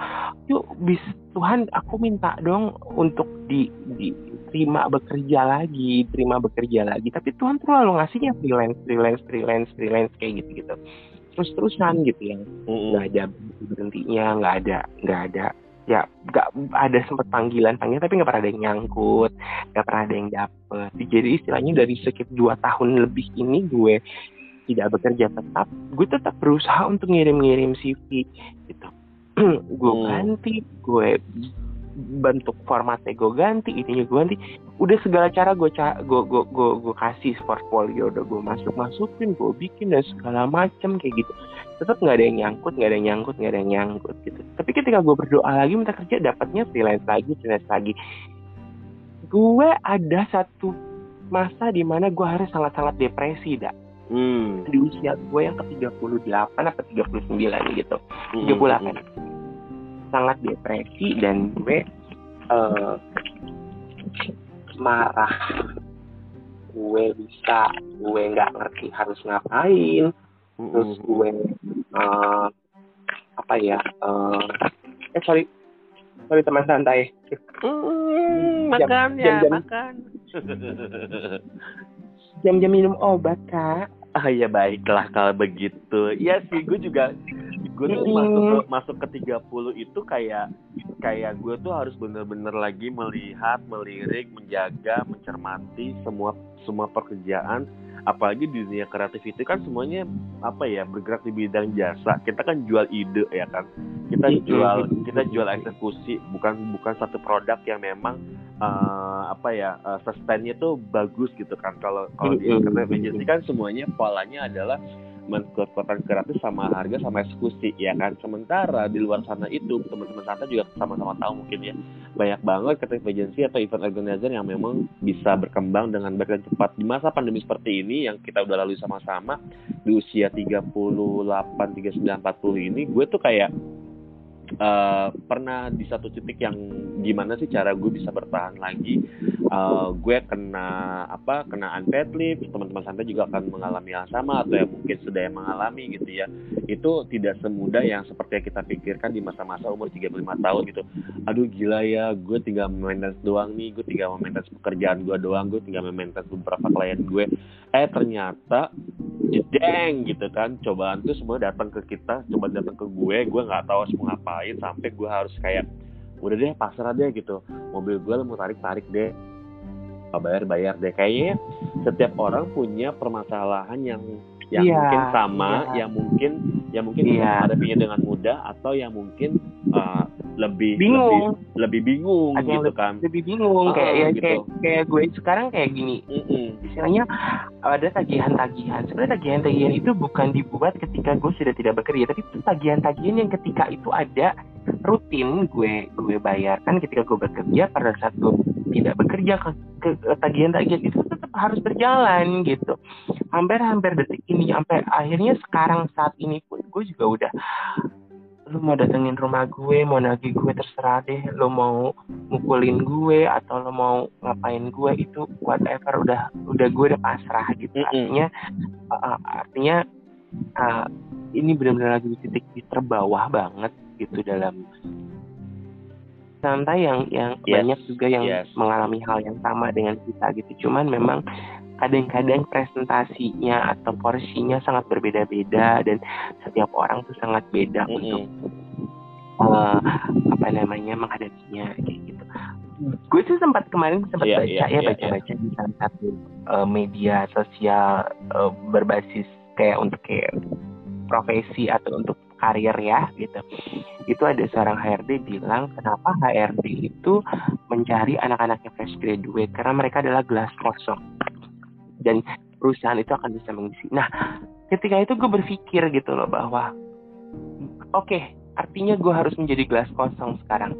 Yuk bis Tuhan aku minta dong untuk di, di terima bekerja lagi terima bekerja lagi. Tapi Tuhan terlalu ngasihnya freelance freelance freelance freelance kayak gitu gitu terus terusan gitu yang nggak ada berhentinya nggak ada nggak ada. Ya nggak ada sempat panggilan panggilan tapi nggak pernah ada yang nyangkut nggak pernah ada yang dapet. Jadi istilahnya dari sekitar dua tahun lebih ini gue tidak bekerja tetap gue tetap berusaha untuk ngirim-ngirim CV gitu. Gue Hmm. ganti gue bentuk formatnya gue ganti ininya gue ganti. Udah segala cara gue ca gue gue gue, gue kasih portfolio udah gue masuk masukin gue bikin dan segala macem kayak gitu. Tetap nggak ada yang nyangkut nggak ada yang nyangkut nggak ada yang nyangkut gitu. Tapi ketika gue berdoa lagi minta kerja dapatnya freelance lagi freelance lagi. Gue ada satu masa di mana gue harus sangat-sangat depresi dah Hmm. di usia gue yang ke 38 apa 39 gitu Hmm. 38 sangat depresi dan gue eh, marah gue bisa gue nggak ngerti harus ngapain Hmm. terus gue eh, apa ya eh eh sorry sorry teman santai Jam- makan ya, jam-jam. makan. jam-jam minum obat kak Ah ya baiklah kalau begitu. Iya sih, gue juga gue tuh Mm-mm. masuk ke masuk ke 30 itu kayak kayak gue tuh harus bener-bener lagi melihat, melirik, menjaga, mencermati semua semua pekerjaan apalagi di dunia kreatif itu kan semuanya apa ya bergerak di bidang jasa. Kita kan jual ide ya kan? Kita jual kita jual eksekusi bukan bukan satu produk yang memang eh, apa ya eh, sustainnya tuh bagus gitu kan. Kalau kalau di kreatif agency kan semuanya polanya adalah menkuatkan kreatif sama harga sama eksekusi ya kan? Sementara di luar sana itu teman-teman sana juga sama-sama tahu mungkin ya banyak banget kreatif agency atau event organizer yang memang bisa berkembang dengan dan cepat. Di masa pandemi seperti ini yang kita udah lalui sama-sama di usia 38 39 40 ini gue tuh kayak eh, pernah di satu titik yang gimana sih cara gue bisa bertahan lagi Eh, gue kena apa kena unpaid leave. Teman-teman santai juga akan mengalami hal sama atau yang mungkin sudah yang mengalami gitu ya. Itu tidak semudah yang seperti yang kita pikirkan di masa-masa umur 35 tahun gitu. Aduh gila ya gue tinggal maintenance doang nih gue tinggal maintenance pekerjaan gue doang gue tinggal maintenance beberapa klien gue. Eh ternyata jedeng gitu kan. Cobaan tuh semua datang ke kita coba datang ke gue gue nggak tahu harus ngapain sampai gue harus kayak udah deh pasrah deh gitu. Mobil gue mau tarik tarik deh bayar bayar deh kayaknya setiap orang punya permasalahan yang yang Iya, mungkin sama iya. yang mungkin yang mungkin Iya. bisa menghadapinya dengan mudah atau yang mungkin uh, lebih bingung. lebih, lebih bingung Ada gitu kan. lebih bingung. Ah, kayak ya gitu. kayak kayak gue sekarang kayak gini. Istilahnya ada tagihan-tagihan. Sebenarnya tagihan-tagihan itu bukan dibuat ketika gue sudah tidak bekerja tapi itu tagihan-tagihan yang ketika itu ada rutin gue gue bayarkan ketika gue bekerja pada saat gue tidak bekerja ke, ke, ke tagihan-tagihan itu tetap harus berjalan gitu. Hampir-hampir detik ini sampai akhirnya sekarang saat ini pun gue juga udah lu mau datengin rumah gue mau nagih gue terserah deh lu mau mukulin gue atau lo mau ngapain gue itu whatever udah udah gue udah pasrah gitu Mm-mm. artinya uh, artinya uh, ini benar-benar lagi di titik di terbawah banget gitu dalam santai yang yang Yes, banyak juga yang yes. mengalami hal yang sama dengan kita gitu cuman memang kadang-kadang presentasinya atau porsinya sangat berbeda-beda dan setiap orang tuh sangat beda untuk Mm-mm. eh, apa namanya menghadapinya kayak gitu. Gue sih sempat kemarin sempat Iya, baca iya, ya iya, baca-baca di salah satu eh, media sosial eh, berbasis kayak untuk kayak profesi atau untuk karir ya gitu. Itu ada seorang HRD bilang kenapa HRD itu mencari anak-anaknya fresh graduate karena mereka adalah gelas kosong dan perusahaan itu akan bisa mengisi. Nah, ketika itu gue berpikir gitu loh bahwa oke artinya gue harus menjadi gelas kosong sekarang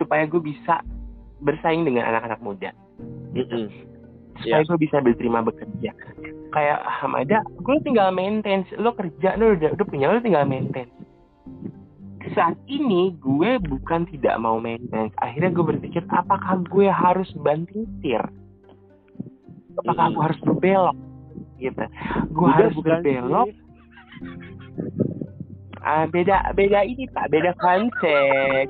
supaya gue bisa bersaing dengan anak-anak muda Mm-mm. supaya gue bisa diterima bekerja kayak Hamada gue tinggal maintain lo kerja lo udah, udah punya lo tinggal maintain. Saat ini gue bukan tidak mau maintenance akhirnya gue berpikir apakah gue harus banting setir apakah Mm-mm. gue harus berbelok? Gitu. Gue Udah, harus berbelok. Ah, beda beda ini pak. Beda konsep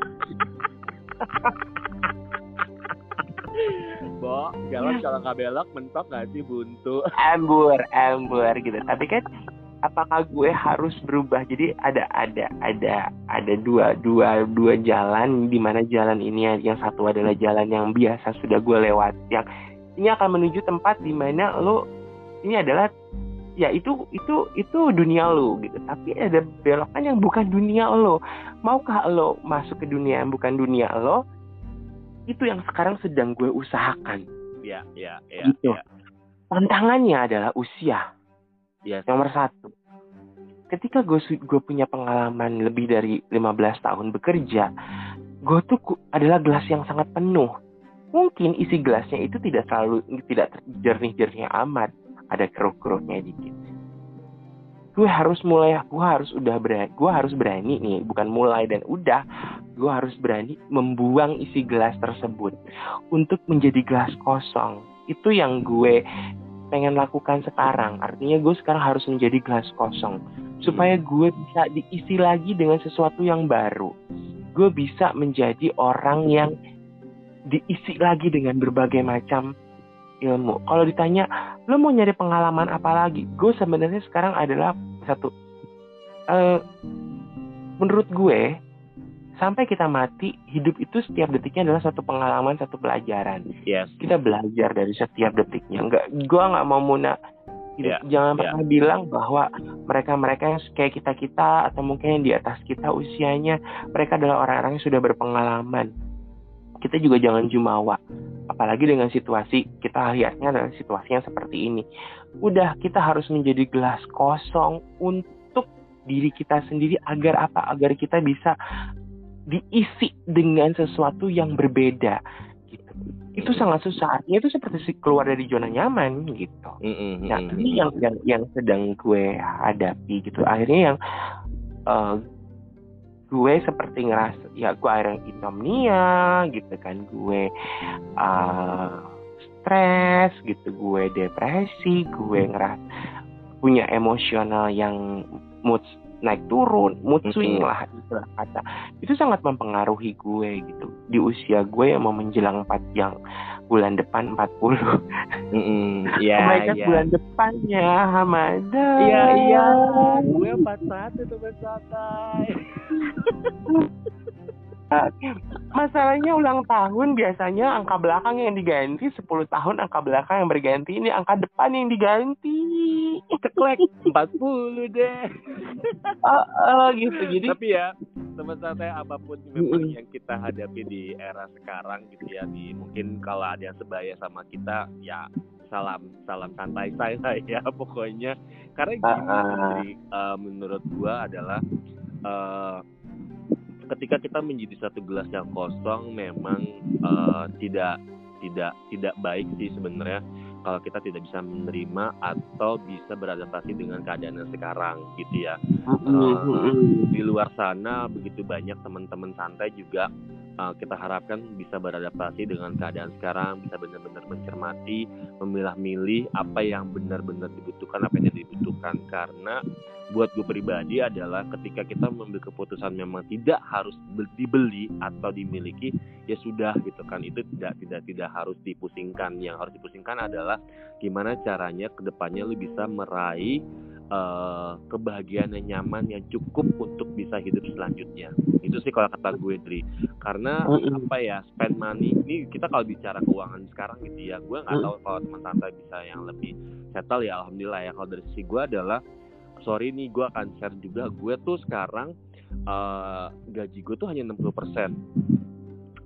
Bo, jalan kalau nggak belok mentok nggak sih buntu? ambur ambur gitu. Tapi kan apakah gue harus berubah? Jadi ada ada ada ada dua dua dua jalan di mana jalan ini yang satu adalah jalan yang biasa sudah gue lewat yang ini akan menuju tempat di mana lo ini adalah ya itu itu itu dunia lo gitu. Tapi ada belokan yang bukan dunia lo. Maukah lo masuk ke dunia yang bukan dunia lo itu yang sekarang sedang gue usahakan ya ya ya, gitu. ya. tantangannya adalah usia Yes. Nomor satu, ketika gue gue punya pengalaman lebih dari 15 tahun bekerja, gue tuh adalah gelas yang sangat penuh. Mungkin isi gelasnya itu tidak selalu tidak jernih-jernih amat, ada keruk-keruknya dikit. Gue harus mulai, gue harus udah berani, gue harus berani nih, bukan mulai dan udah, gue harus berani membuang isi gelas tersebut untuk menjadi gelas kosong. Itu yang gue pengen lakukan sekarang. Artinya gue sekarang harus menjadi gelas kosong supaya gue bisa diisi lagi dengan sesuatu yang baru. Gue bisa menjadi orang yang diisi lagi dengan berbagai macam ilmu. Kalau ditanya, lo mau nyari pengalaman apa lagi? Gue sebenarnya sekarang adalah satu. eh menurut gue, sampai kita mati, hidup itu setiap detiknya adalah satu pengalaman, satu pelajaran Yes. kita belajar dari setiap detiknya. Enggak, gua nggak mau muna Ya, jangan ya. pernah bilang bahwa mereka-mereka yang kayak kita kita atau mungkin yang di atas kita usianya mereka adalah orang-orang yang sudah berpengalaman. Kita juga jangan jumawa. Apalagi dengan situasi kita lihatnya adalah situasi yang seperti ini. Udah kita harus menjadi gelas kosong untuk diri kita sendiri agar apa? Agar kita bisa diisi dengan sesuatu yang berbeda gitu. Itu sangat susah. Artinya itu seperti keluar dari zona nyaman gitu. Nah, ini yang yang yang sedang gue hadapi gitu. Akhirnya yang eh, gue seperti ngerasa ya gue akhirnya insomnia gitu kan gue eh, stres gitu gue depresi gue ngerasa punya emosional yang mood naik turun mood swing lah istilah kata itu sangat mempengaruhi gue gitu di usia gue yang mau menjelang 4 yang bulan depan 40 Mm-mm. oh Iya, my god iya. bulan depannya Hamada Iya, iya. Gue empat satu teman santai. Masalahnya ulang tahun biasanya angka belakang yang diganti 10 tahun angka belakang yang berganti ini angka depan yang diganti. Ceklek 40 deh. Oh, oh, gitu. Jadi Tapi ya, teman santai apa pun memang yang kita hadapi di era sekarang gitu ya, di mungkin kalau ada yang sebaya sama kita, ya salam salam santai saya ya pokoknya. Karena gini, ah. Putri, eh, menurut gua adalah eh, ketika kita menjadi satu gelas yang kosong memang eh, tidak tidak tidak baik sih sebenarnya kalau kita tidak bisa menerima atau bisa beradaptasi dengan keadaan yang sekarang gitu ya Mm-mm. di luar sana begitu banyak teman-teman santai juga uh, kita harapkan bisa beradaptasi dengan keadaan sekarang bisa benar-benar mencermati memilah-milih apa yang benar-benar dibutuhkan apa yang tidak dibutuhkan karena buat gue pribadi adalah ketika kita mengambil keputusan memang tidak harus be- dibeli atau dimiliki ya sudah gitu kan. Itu tidak tidak tidak harus dipusingkan. Yang harus dipusingkan adalah gimana caranya ke depannya lu bisa meraih eh, kebahagiaan yang nyaman yang cukup untuk bisa hidup selanjutnya. Itu sih kalau kata gue Dri. Karena apa ya spend money ini kita kalau bicara keuangan sekarang gitu ya gue nggak Mm. tahu kalau teman santai bisa yang lebih settle ya alhamdulillah ya. Kalau dari sisi gue adalah sorry nih gue akan share juga gue tuh sekarang eh, gaji gue tuh hanya 60%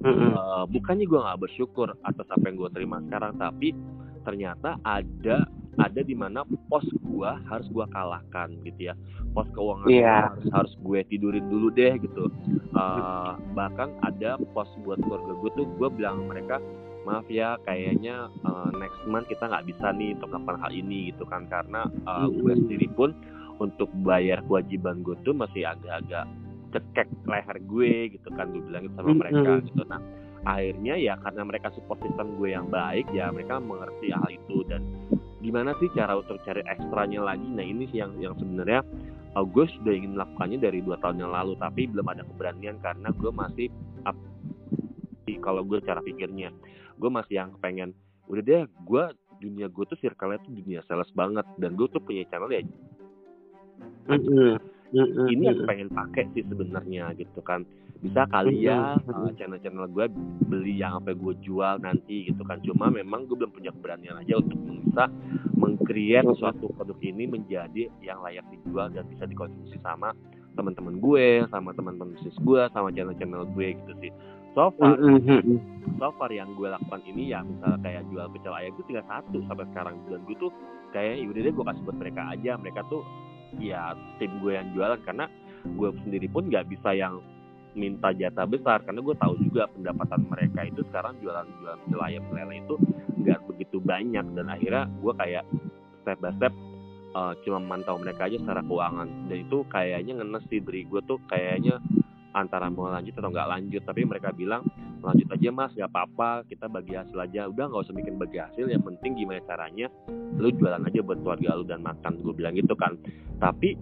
Mm-mm. Eh, bukannya gue nggak bersyukur atas apa yang gue terima sekarang tapi ternyata ada ada di mana pos gue harus gue kalahkan gitu ya. Pos keuangan Iya. harus harus gue tidurin dulu deh gitu. Eh, bahkan ada pos buat keluarga gue tuh gue bilang mereka maaf ya kayaknya eh, next month kita nggak bisa nih untuk melakukan hal ini gitu kan. Karena eh, gue sendiri pun untuk bayar kewajiban gue tuh masih agak-agak cekek leher gue gitu kan gue bilang gitu sama mereka gitu. Nah akhirnya ya karena mereka support system gue yang baik ya mereka mengerti hal itu. Dan gimana sih cara untuk cari ekstranya lagi? Nah ini sih yang yang sebenarnya uh, gue sudah ingin melakukannya dari dua tahun yang lalu tapi belum ada keberanian karena gue masih up. Kalau gue cara pikirnya gue masih yang pengen udah deh gue dunia gue tuh circle-nya tuh dunia sales banget. Dan gue tuh punya channel ya ini yang pengen pakai sih sebenarnya gitu kan. Bisa kali ya uh, channel-channel gue beli yang apa gue jual nanti gitu kan. Cuma memang gue belum punya keberanian aja untuk bisa mengcreate suatu produk ini menjadi yang layak dijual dan bisa dikonsumsi sama teman-teman gue sama teman-teman bisnis gue sama channel-channel gue gitu sih. So far so far yang gue lakukan ini ya misalnya kayak jual pecel ayam itu tinggal satu sampai sekarang. Dan gue tuh kayak yaudah deh gue kasih buat mereka aja. Mereka tuh ya tim gue yang jualan karena gue sendiri pun nggak bisa yang minta jatah besar karena gue tahu juga pendapatan mereka itu sekarang jualan jualan ayam lele itu nggak begitu banyak. Dan akhirnya gue kayak step by step uh, cuma mantau mereka aja secara keuangan. Dan itu kayaknya ngenes sih dari gue tuh kayaknya antara mau lanjut atau nggak lanjut. Tapi mereka bilang lanjut aja mas nggak apa-apa kita bagi hasil aja. Udah nggak usah bikin bagi hasil yang penting gimana caranya lu jualan aja buat keluarga lu dan makan. Gue bilang gitu kan. Tapi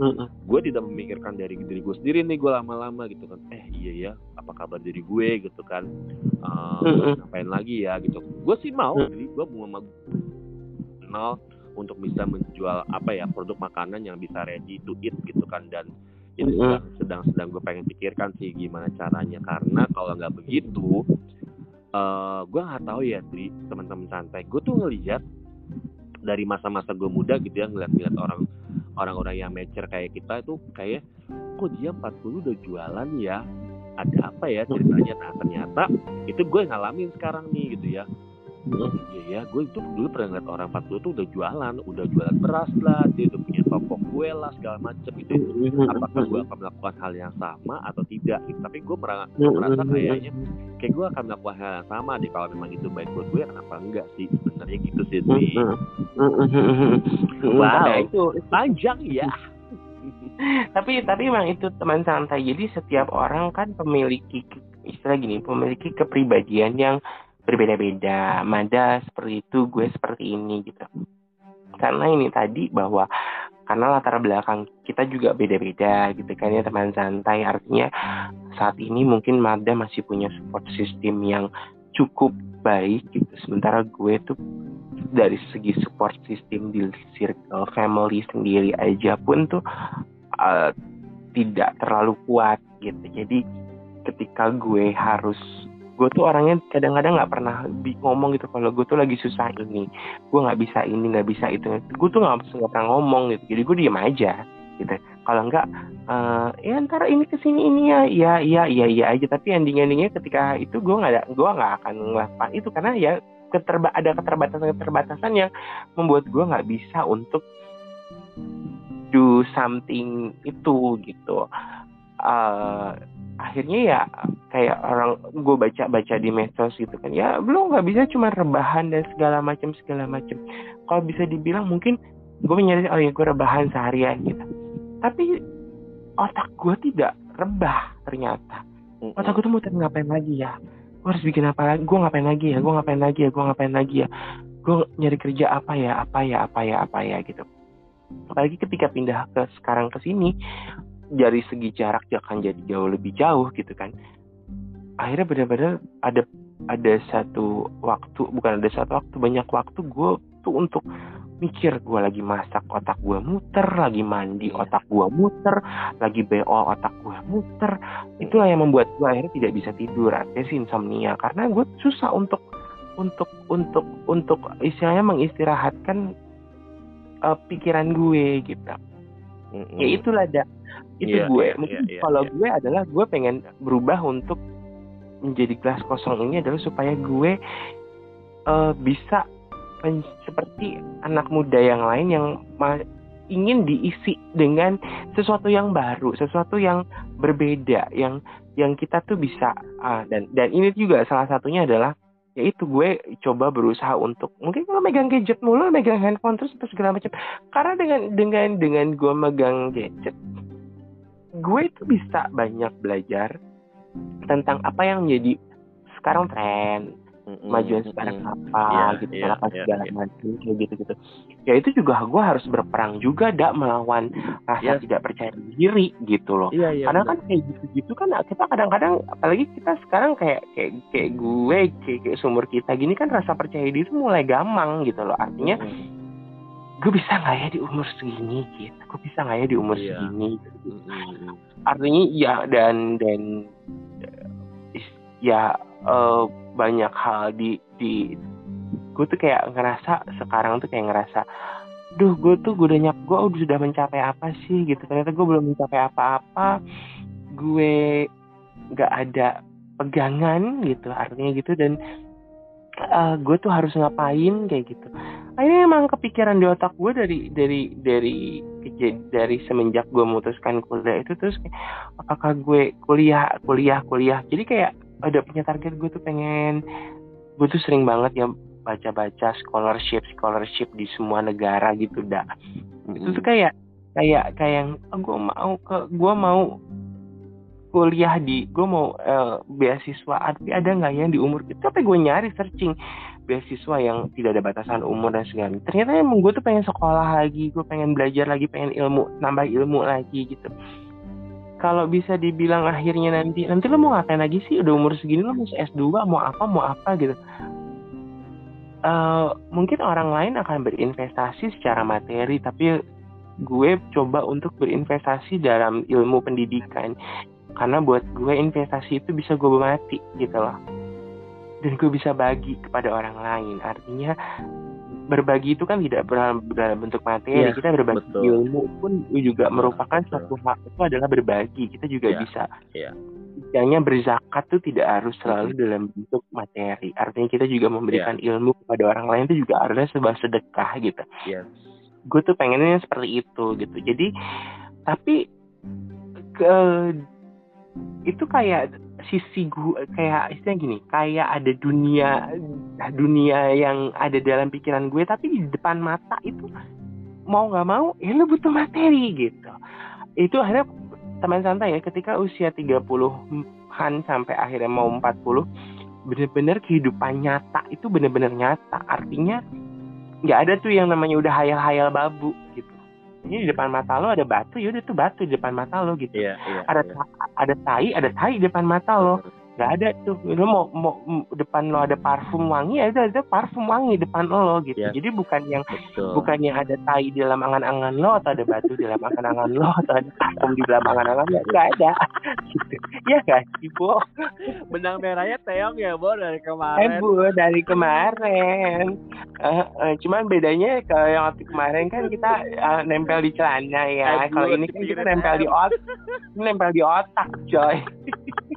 gue tidak memikirkan dari diri gue sendiri nih gue lama-lama gitu kan. Eh iya ya apa kabar diri gue? Gitu kan. Uh, ngapain lagi ya? Gitu. Gue sih mau jadi gue mau kenal untuk bisa menjual apa ya produk makanan yang bisa ready to eat gitu kan. Dan itu sedang sedang sedang gue pengen pikirkan sih gimana caranya. Karena kalau nggak begitu uh, gue nggak tahu ya di teman-teman santai. Gue tuh ngelihat dari masa-masa gue muda gitu ya ngeliat-ngeliat orang orang-orang yang mature kayak kita itu kayak kok dia 40 udah jualan ya? Ada apa ya ceritanya? Nah ternyata itu gue ngalamin sekarang nih gitu ya Iya ya, gue itu dulu pernah ngeliat orang 40 tuh udah jualan, udah jualan beras lah, dia udah punya toko kue lah segala macem gitu. Apakah gue akan melakukan hal yang sama atau tidak? Gitu. Tapi gue merasa, merasa kayaknya kayak gue akan melakukan hal yang sama deh kalau memang itu baik buat gue kenapa enggak sih sebenarnya gitu sih sih. Wow, itu panjang ya. tapi tapi memang itu teman santai. Jadi setiap orang kan memiliki istilah gini, memiliki kepribadian yang berbeda-beda. Mada seperti itu gue seperti ini gitu. Karena ini tadi bahwa karena latar belakang kita juga beda-beda gitu kan ya teman santai. Artinya saat ini mungkin Mada masih punya support system yang cukup baik gitu. Sementara gue tuh dari segi support system di circle family sendiri aja pun tuh uh, tidak terlalu kuat gitu. Jadi ketika gue harus gue tuh orangnya kadang-kadang nggak pernah ngomong gitu kalau gue tuh lagi susah ini gue nggak bisa ini nggak bisa itu. Gue tuh nggak pernah ngomong gitu jadi gue diem aja gitu. Kalau enggak uh, ya antara ini ke sini ini ya ya iya iya iya aja. Tapi ending endingnya ketika itu gue nggak ada gue nggak akan ngelakukan itu karena ya keterba ada keterbatasan keterbatasan yang membuat gue nggak bisa untuk do something itu gitu. Uh, akhirnya ya kayak orang gue baca baca di medsos gitu kan ya belum nggak bisa cuma rebahan dan segala macam segala macam kalau bisa dibilang mungkin gue menyadari oh ya gue rebahan seharian gitu. Tapi otak gue tidak rebah ternyata. Otak gue tuh muter ngapain lagi ya? Gue harus bikin apa lagi? Gue ngapain lagi ya? Gue ngapain lagi ya? Gue ngapain lagi ya? Gue nyari kerja apa ya? Apa ya? Apa ya? Apa ya? Gitu. Apalagi ketika pindah ke sekarang ke sini dari segi jarak akan jadi jauh lebih jauh gitu kan. Akhirnya benar-benar ada ada satu waktu bukan ada satu waktu banyak waktu gue tuh untuk mikir gue lagi masak otak gue muter lagi mandi iya. otak gue muter lagi bo otak gue muter. Itulah yang membuat gue akhirnya tidak bisa tidur artinya sih insomnia. Karena gue susah untuk untuk untuk untuk istilahnya mengistirahatkan uh, pikiran gue gitu. Mm-hmm. ya itulah ada itu yeah, gue yeah, mungkin yeah, yeah, kalau yeah. gue adalah gue pengen berubah untuk menjadi gelas kosong ini adalah supaya gue uh, bisa seperti anak muda yang lain yang ingin diisi dengan sesuatu yang baru, sesuatu yang berbeda, yang yang kita tuh bisa uh, dan dan ini juga salah satunya adalah yaitu gue coba berusaha untuk mungkin kalau megang gadget mulu, megang handphone terus terus segala macam. Karena dengan dengan dengan gue megang gadget, gue itu bisa banyak belajar tentang apa yang menjadi sekarang tren kemajuan sekarang apa yeah, gitu yeah, apa yeah, segala yeah. macam kayak gitu gitu ya itu juga gue harus berperang juga dak melawan rasa yeah. tidak percaya diri gitu loh yeah, yeah, karena bener. kan kayak gitu gitu kan kita kadang-kadang apalagi kita sekarang kayak kayak kayak gue kayak, kayak sumur kita gini kan rasa percaya diri mulai gampang gitu loh artinya mm -hmm. Gue bisa nggak ya di umur segini gitu? Gue bisa nggak ya di umur Iya. segini Mm-mm. artinya ya dan dan ya eh, banyak hal di di gue tuh kayak ngerasa sekarang tuh kayak ngerasa duh gue tuh gue udah nyap gue udah sudah mencapai apa sih? Gitu. Ternyata gue belum mencapai apa-apa. Gue nggak ada pegangan gitu artinya gitu. Dan eh, gue tuh harus ngapain kayak gitu akhirnya emang kepikiran di otak gue dari dari dari dari semenjak gue memutuskan kuliah itu terus kayak, apakah gue kuliah kuliah kuliah? Jadi kayak ada punya target gue tuh pengen gue tuh sering banget ya baca-baca scholarship scholarship di semua negara gitu dah itu tuh kayak kayak kayak yang gue mau ke gue mau kuliah di gue mau eh, beasiswa tapi ada nggak yang di umur? Itu tapi gue nyari searching beasiswa yang tidak ada batasan umur dan segala. Ternyata emang gue tuh pengen sekolah lagi gue pengen belajar lagi pengen ilmu nambah ilmu lagi gitu. Kalau bisa dibilang akhirnya nanti nanti lo mau ngapain lagi sih? Udah umur segini lo mau S2 mau apa mau apa gitu. Eh, mungkin orang lain akan berinvestasi secara materi tapi gue coba untuk berinvestasi dalam ilmu pendidikan. Karena buat gue investasi itu bisa gue mati gitu loh dan gue bisa bagi kepada orang lain. Artinya berbagi itu kan tidak dalam, dalam bentuk materi. Iya, kita berbagi betul. ilmu pun juga Betul, merupakan betul. suatu hak itu adalah berbagi. Kita juga Iya, bisa. istilahnya berzakat tuh tidak harus selalu dalam bentuk materi. Artinya kita juga memberikan Iya. ilmu kepada orang lain itu juga adalah sebuah sedekah gitu. Yes. gue tuh pengennya seperti itu gitu. Jadi tapi ke itu kayak sisi gue kayak istilah gini kayak ada dunia dunia yang ada dalam pikiran gue tapi di depan mata itu mau nggak mau ya lu butuh materi gitu. Itu akhirnya teman santai ya ketika usia 30-an sampai akhirnya mau 40 bener-bener kehidupan nyata itu bener-bener nyata. Artinya nggak ada tuh yang namanya udah hayal-hayal babu ini di depan mata lo ada batu ya udah tuh batu di depan mata lo gitu. Iya, iya. ada ta- ada tai ada tai di depan mata lo nggak ada tuh lo mau mau depan lo ada parfum wangi ya ada ada parfum wangi depan lo gitu Iya. jadi bukan yang Betul. bukan yang ada tai di dalam angan-angan lo atau ada batu di dalam angan-angan lo atau ada parfum di dalam angan-angan lo nggak ada gitu ya sih Bo? benang merahnya Teong ya, Bo, dari Eh kemarin. bu dari kemarin Eh, eh, cuman bedanya kalau yang waktu kemarin kan kita eh, nempel di celana ya Eh, kalau ini kan kita nempel di otak nempel di otak coy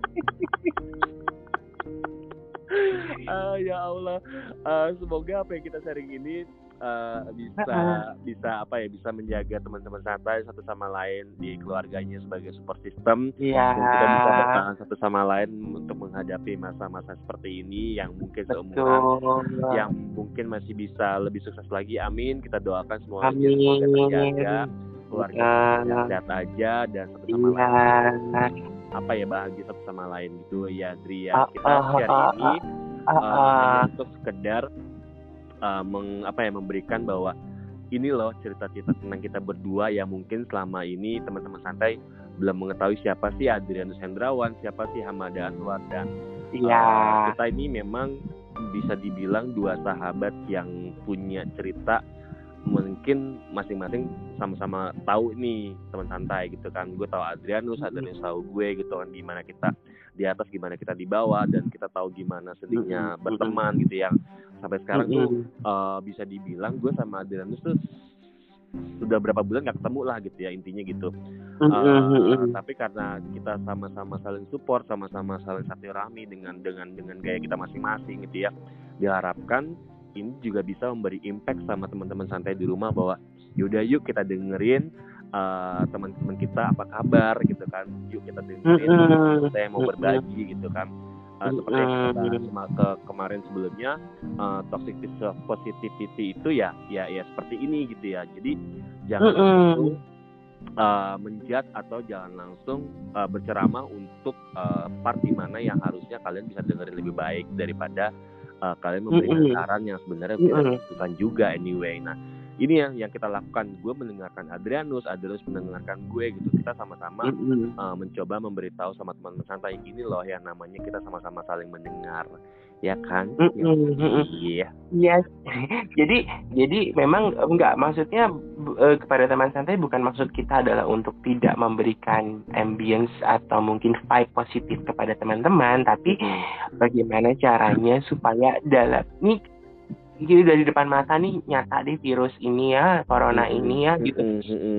Ah, ya Allah. Eh, semoga apa yang kita sharing ini eh, bisa bisa apa ya bisa menjaga teman-teman santai satu sama lain di keluarganya sebagai support system. Dan kita bisa bertahan satu sama lain untuk menghadapi masa-masa seperti ini yang mungkin seumuran betul. yang mungkin masih bisa lebih sukses lagi. Amin. Kita doakan semua Amin. terjaga keluarga sehat aja dan satu sama iya. lain apa ya bahagia satu sama lain gitu. Ya Dri ya. Ah, kita ah, share ah, ini uh, untuk sekedar uh, meng, apa ya memberikan bahwa ini loh cerita-cerita tentang kita berdua yang mungkin selama ini teman-teman santai belum mengetahui siapa sih Adrianus Hendrawan, siapa sih Hamada Anwar. Dan iya. uh, kita ini memang bisa dibilang dua sahabat yang punya cerita mungkin masing-masing sama-sama tahu nih teman santai gitu kan. Gue tahu Adrianus Adrianus tahu gue gitu kan gimana kita di atas gimana kita di bawah dan kita tahu gimana sedihnya berteman gitu yang sampai sekarang tuh eh, bisa dibilang gue sama Adrianus tuh sudah berapa bulan gak ketemu lah gitu ya intinya gitu. Uh, tapi karena kita sama-sama saling support, sama-sama saling silaturahmi dengan dengan dengan gaya kita masing-masing gitu ya. Diharapkan ini juga bisa memberi impact sama teman-teman santai di rumah bahwa yaudah yuk kita dengerin uh, teman-teman kita apa kabar gitu kan. Yuk kita dengerin saya mau berbagi gitu kan. Uh, seperti yang kita ke kemarin sebelumnya uh, toxic positivity itu ya ya ya seperti ini gitu ya. Jadi jangan langsung uh, menjat atau jangan langsung uh, berceramah untuk uh, part di mana yang harusnya kalian bisa dengerin lebih baik daripada uh, kalian memberikan Mm-mm. saran yang sebenarnya Mm-mm. tidak dibutuhkan juga anyway. Nah, ini yang yang kita lakukan gue mendengarkan Adrianus Adrianus mendengarkan gue gitu kita sama-sama Mm-mm. uh, mencoba memberitahu sama teman-teman santai ini loh yang namanya kita sama-sama saling mendengar ya kan? Mm-mm. iya. Iya, jadi jadi memang enggak maksudnya eh, kepada teman santai bukan maksud kita adalah untuk tidak memberikan ambience atau mungkin vibe positif kepada teman-teman, tapi bagaimana caranya supaya dalam ini jadi dari depan mata nih nyata deh virus ini ya, corona ini ya gitu.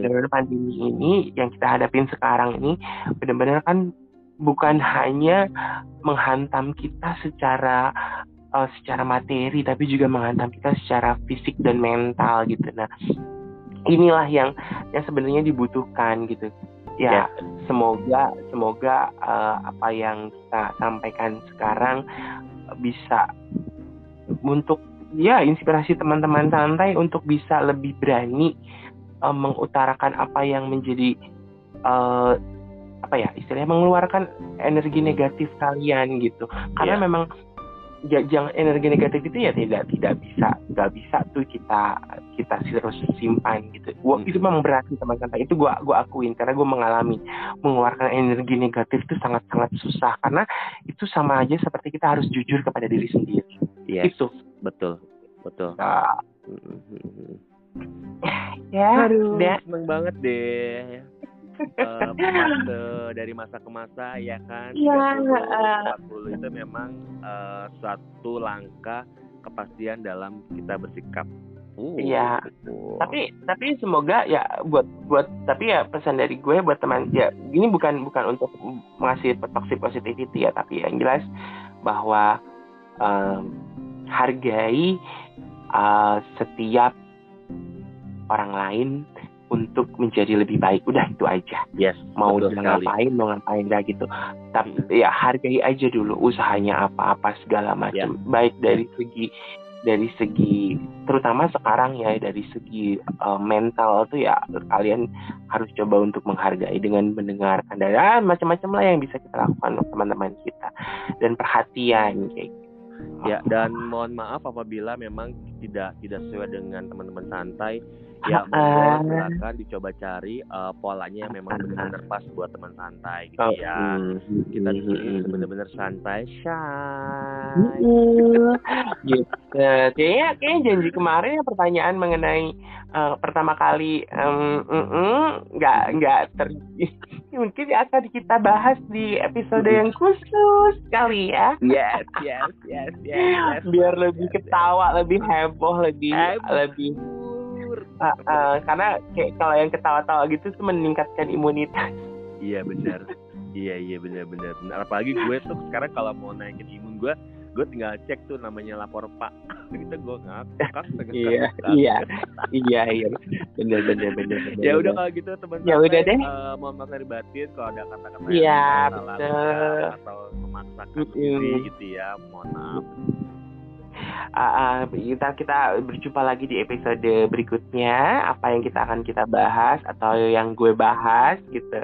Dari pandemi ini yang kita hadapin sekarang ini benar-benar kan bukan hanya menghantam kita secara eh, secara materi tapi juga menghantam kita secara fisik dan mental gitu. Nah, inilah yang yang sebenarnya dibutuhkan gitu. Ya, semoga semoga eh, apa yang kita sampaikan sekarang bisa untuk ya inspirasi teman-teman santai untuk bisa lebih berani eh, mengutarakan apa yang menjadi eh, apa ya istilahnya mengeluarkan energi negatif kalian gitu. Karena Iya. memang ja- jangan energi negatif itu ya tidak tidak bisa nggak bisa tuh kita kita terus simpan gitu. Gua Mm. itu memang berarti teman santai itu gua gua akuin karena gua mengalami mengeluarkan energi negatif itu sangat sangat susah. Karena itu sama aja seperti kita harus jujur kepada diri sendiri. Yes, itu. Betul. Betul. Nah, Mm-mm, mm-mm. ya Aduh, seneng banget deh. Fase dari masa ke masa ya kan 30, 40 itu memang eh, suatu langkah kepastian dalam kita bersikap. Uh, Iya. uh. tapi tapi semoga ya buat buat tapi ya pesan dari gue buat teman ya ini bukan bukan untuk mengasih toxic positivity ya tapi yang jelas bahwa em, hargai eh, setiap orang lain untuk menjadi lebih baik. Udah itu aja. Yes, mau ngapain mau ngapain dah gitu. Tapi ya hargai aja dulu usahanya apa-apa segala macam. Baik dari segi dari segi terutama sekarang ya dari segi uh, mental tuh ya kalian harus coba untuk menghargai dengan mendengarkan dan ah, macam-macam lah yang bisa kita lakukan teman-teman kita. Dan perhatian kayak gitu. Ya, dan mohon maaf apabila memang tidak tidak sesuai dengan teman-teman santai. Ya, monggo silakan dicoba cari eh, polanya yang memang benar-benar pas buat teman santai gitu Oh, ya. mm, Kita di sini mm, mm. benar-benar santai, shy. Mm-mm. gitu. Kayaknya, kayaknya janji kemarin ya pertanyaan mengenai eh, pertama kali em, mm-mm, nggak nggak ter mungkin akan kita bahas di episode yang khusus kali ya Yes, yes, yes, yes. yes. biar lebih ketawa lebih heboh lebih Heboh. lebih eh, eh, karena kayak kalau yang ketawa-tawa gitu tuh meningkatkan imunitas Iya benar. Iya iya benar benar. benar. Apalagi gue tuh sekarang kalau mau naikin imun gue, gue tinggal cek tuh namanya lapor Pak. Gitu gue ngakak. Iya, iya. iya iya bener bener bener bener Ya udah kalau gitu teman-teman. Ya udah deh. eh, mohon maaf lahir batin kalau ada kata-kata yang Iya, salah betul. ucap atau memaksakan diri gitu ya. Mohon maaf. Ah, kita kita berjumpa lagi di episode berikutnya. Apa yang kita akan kita bahas atau yang gue bahas gitu.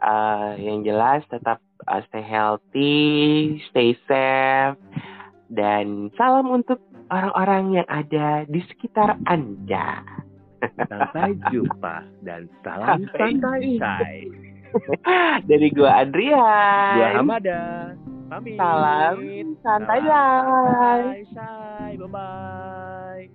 Ah, yang jelas tetap ah, stay healthy stay safe dan salam untuk orang-orang yang ada di sekitar anda. Sampai jumpa dan salam Sampai santai. Dari gue Adrian Gua Hamada. Pamit. Salam santai bye santai. Bye bye.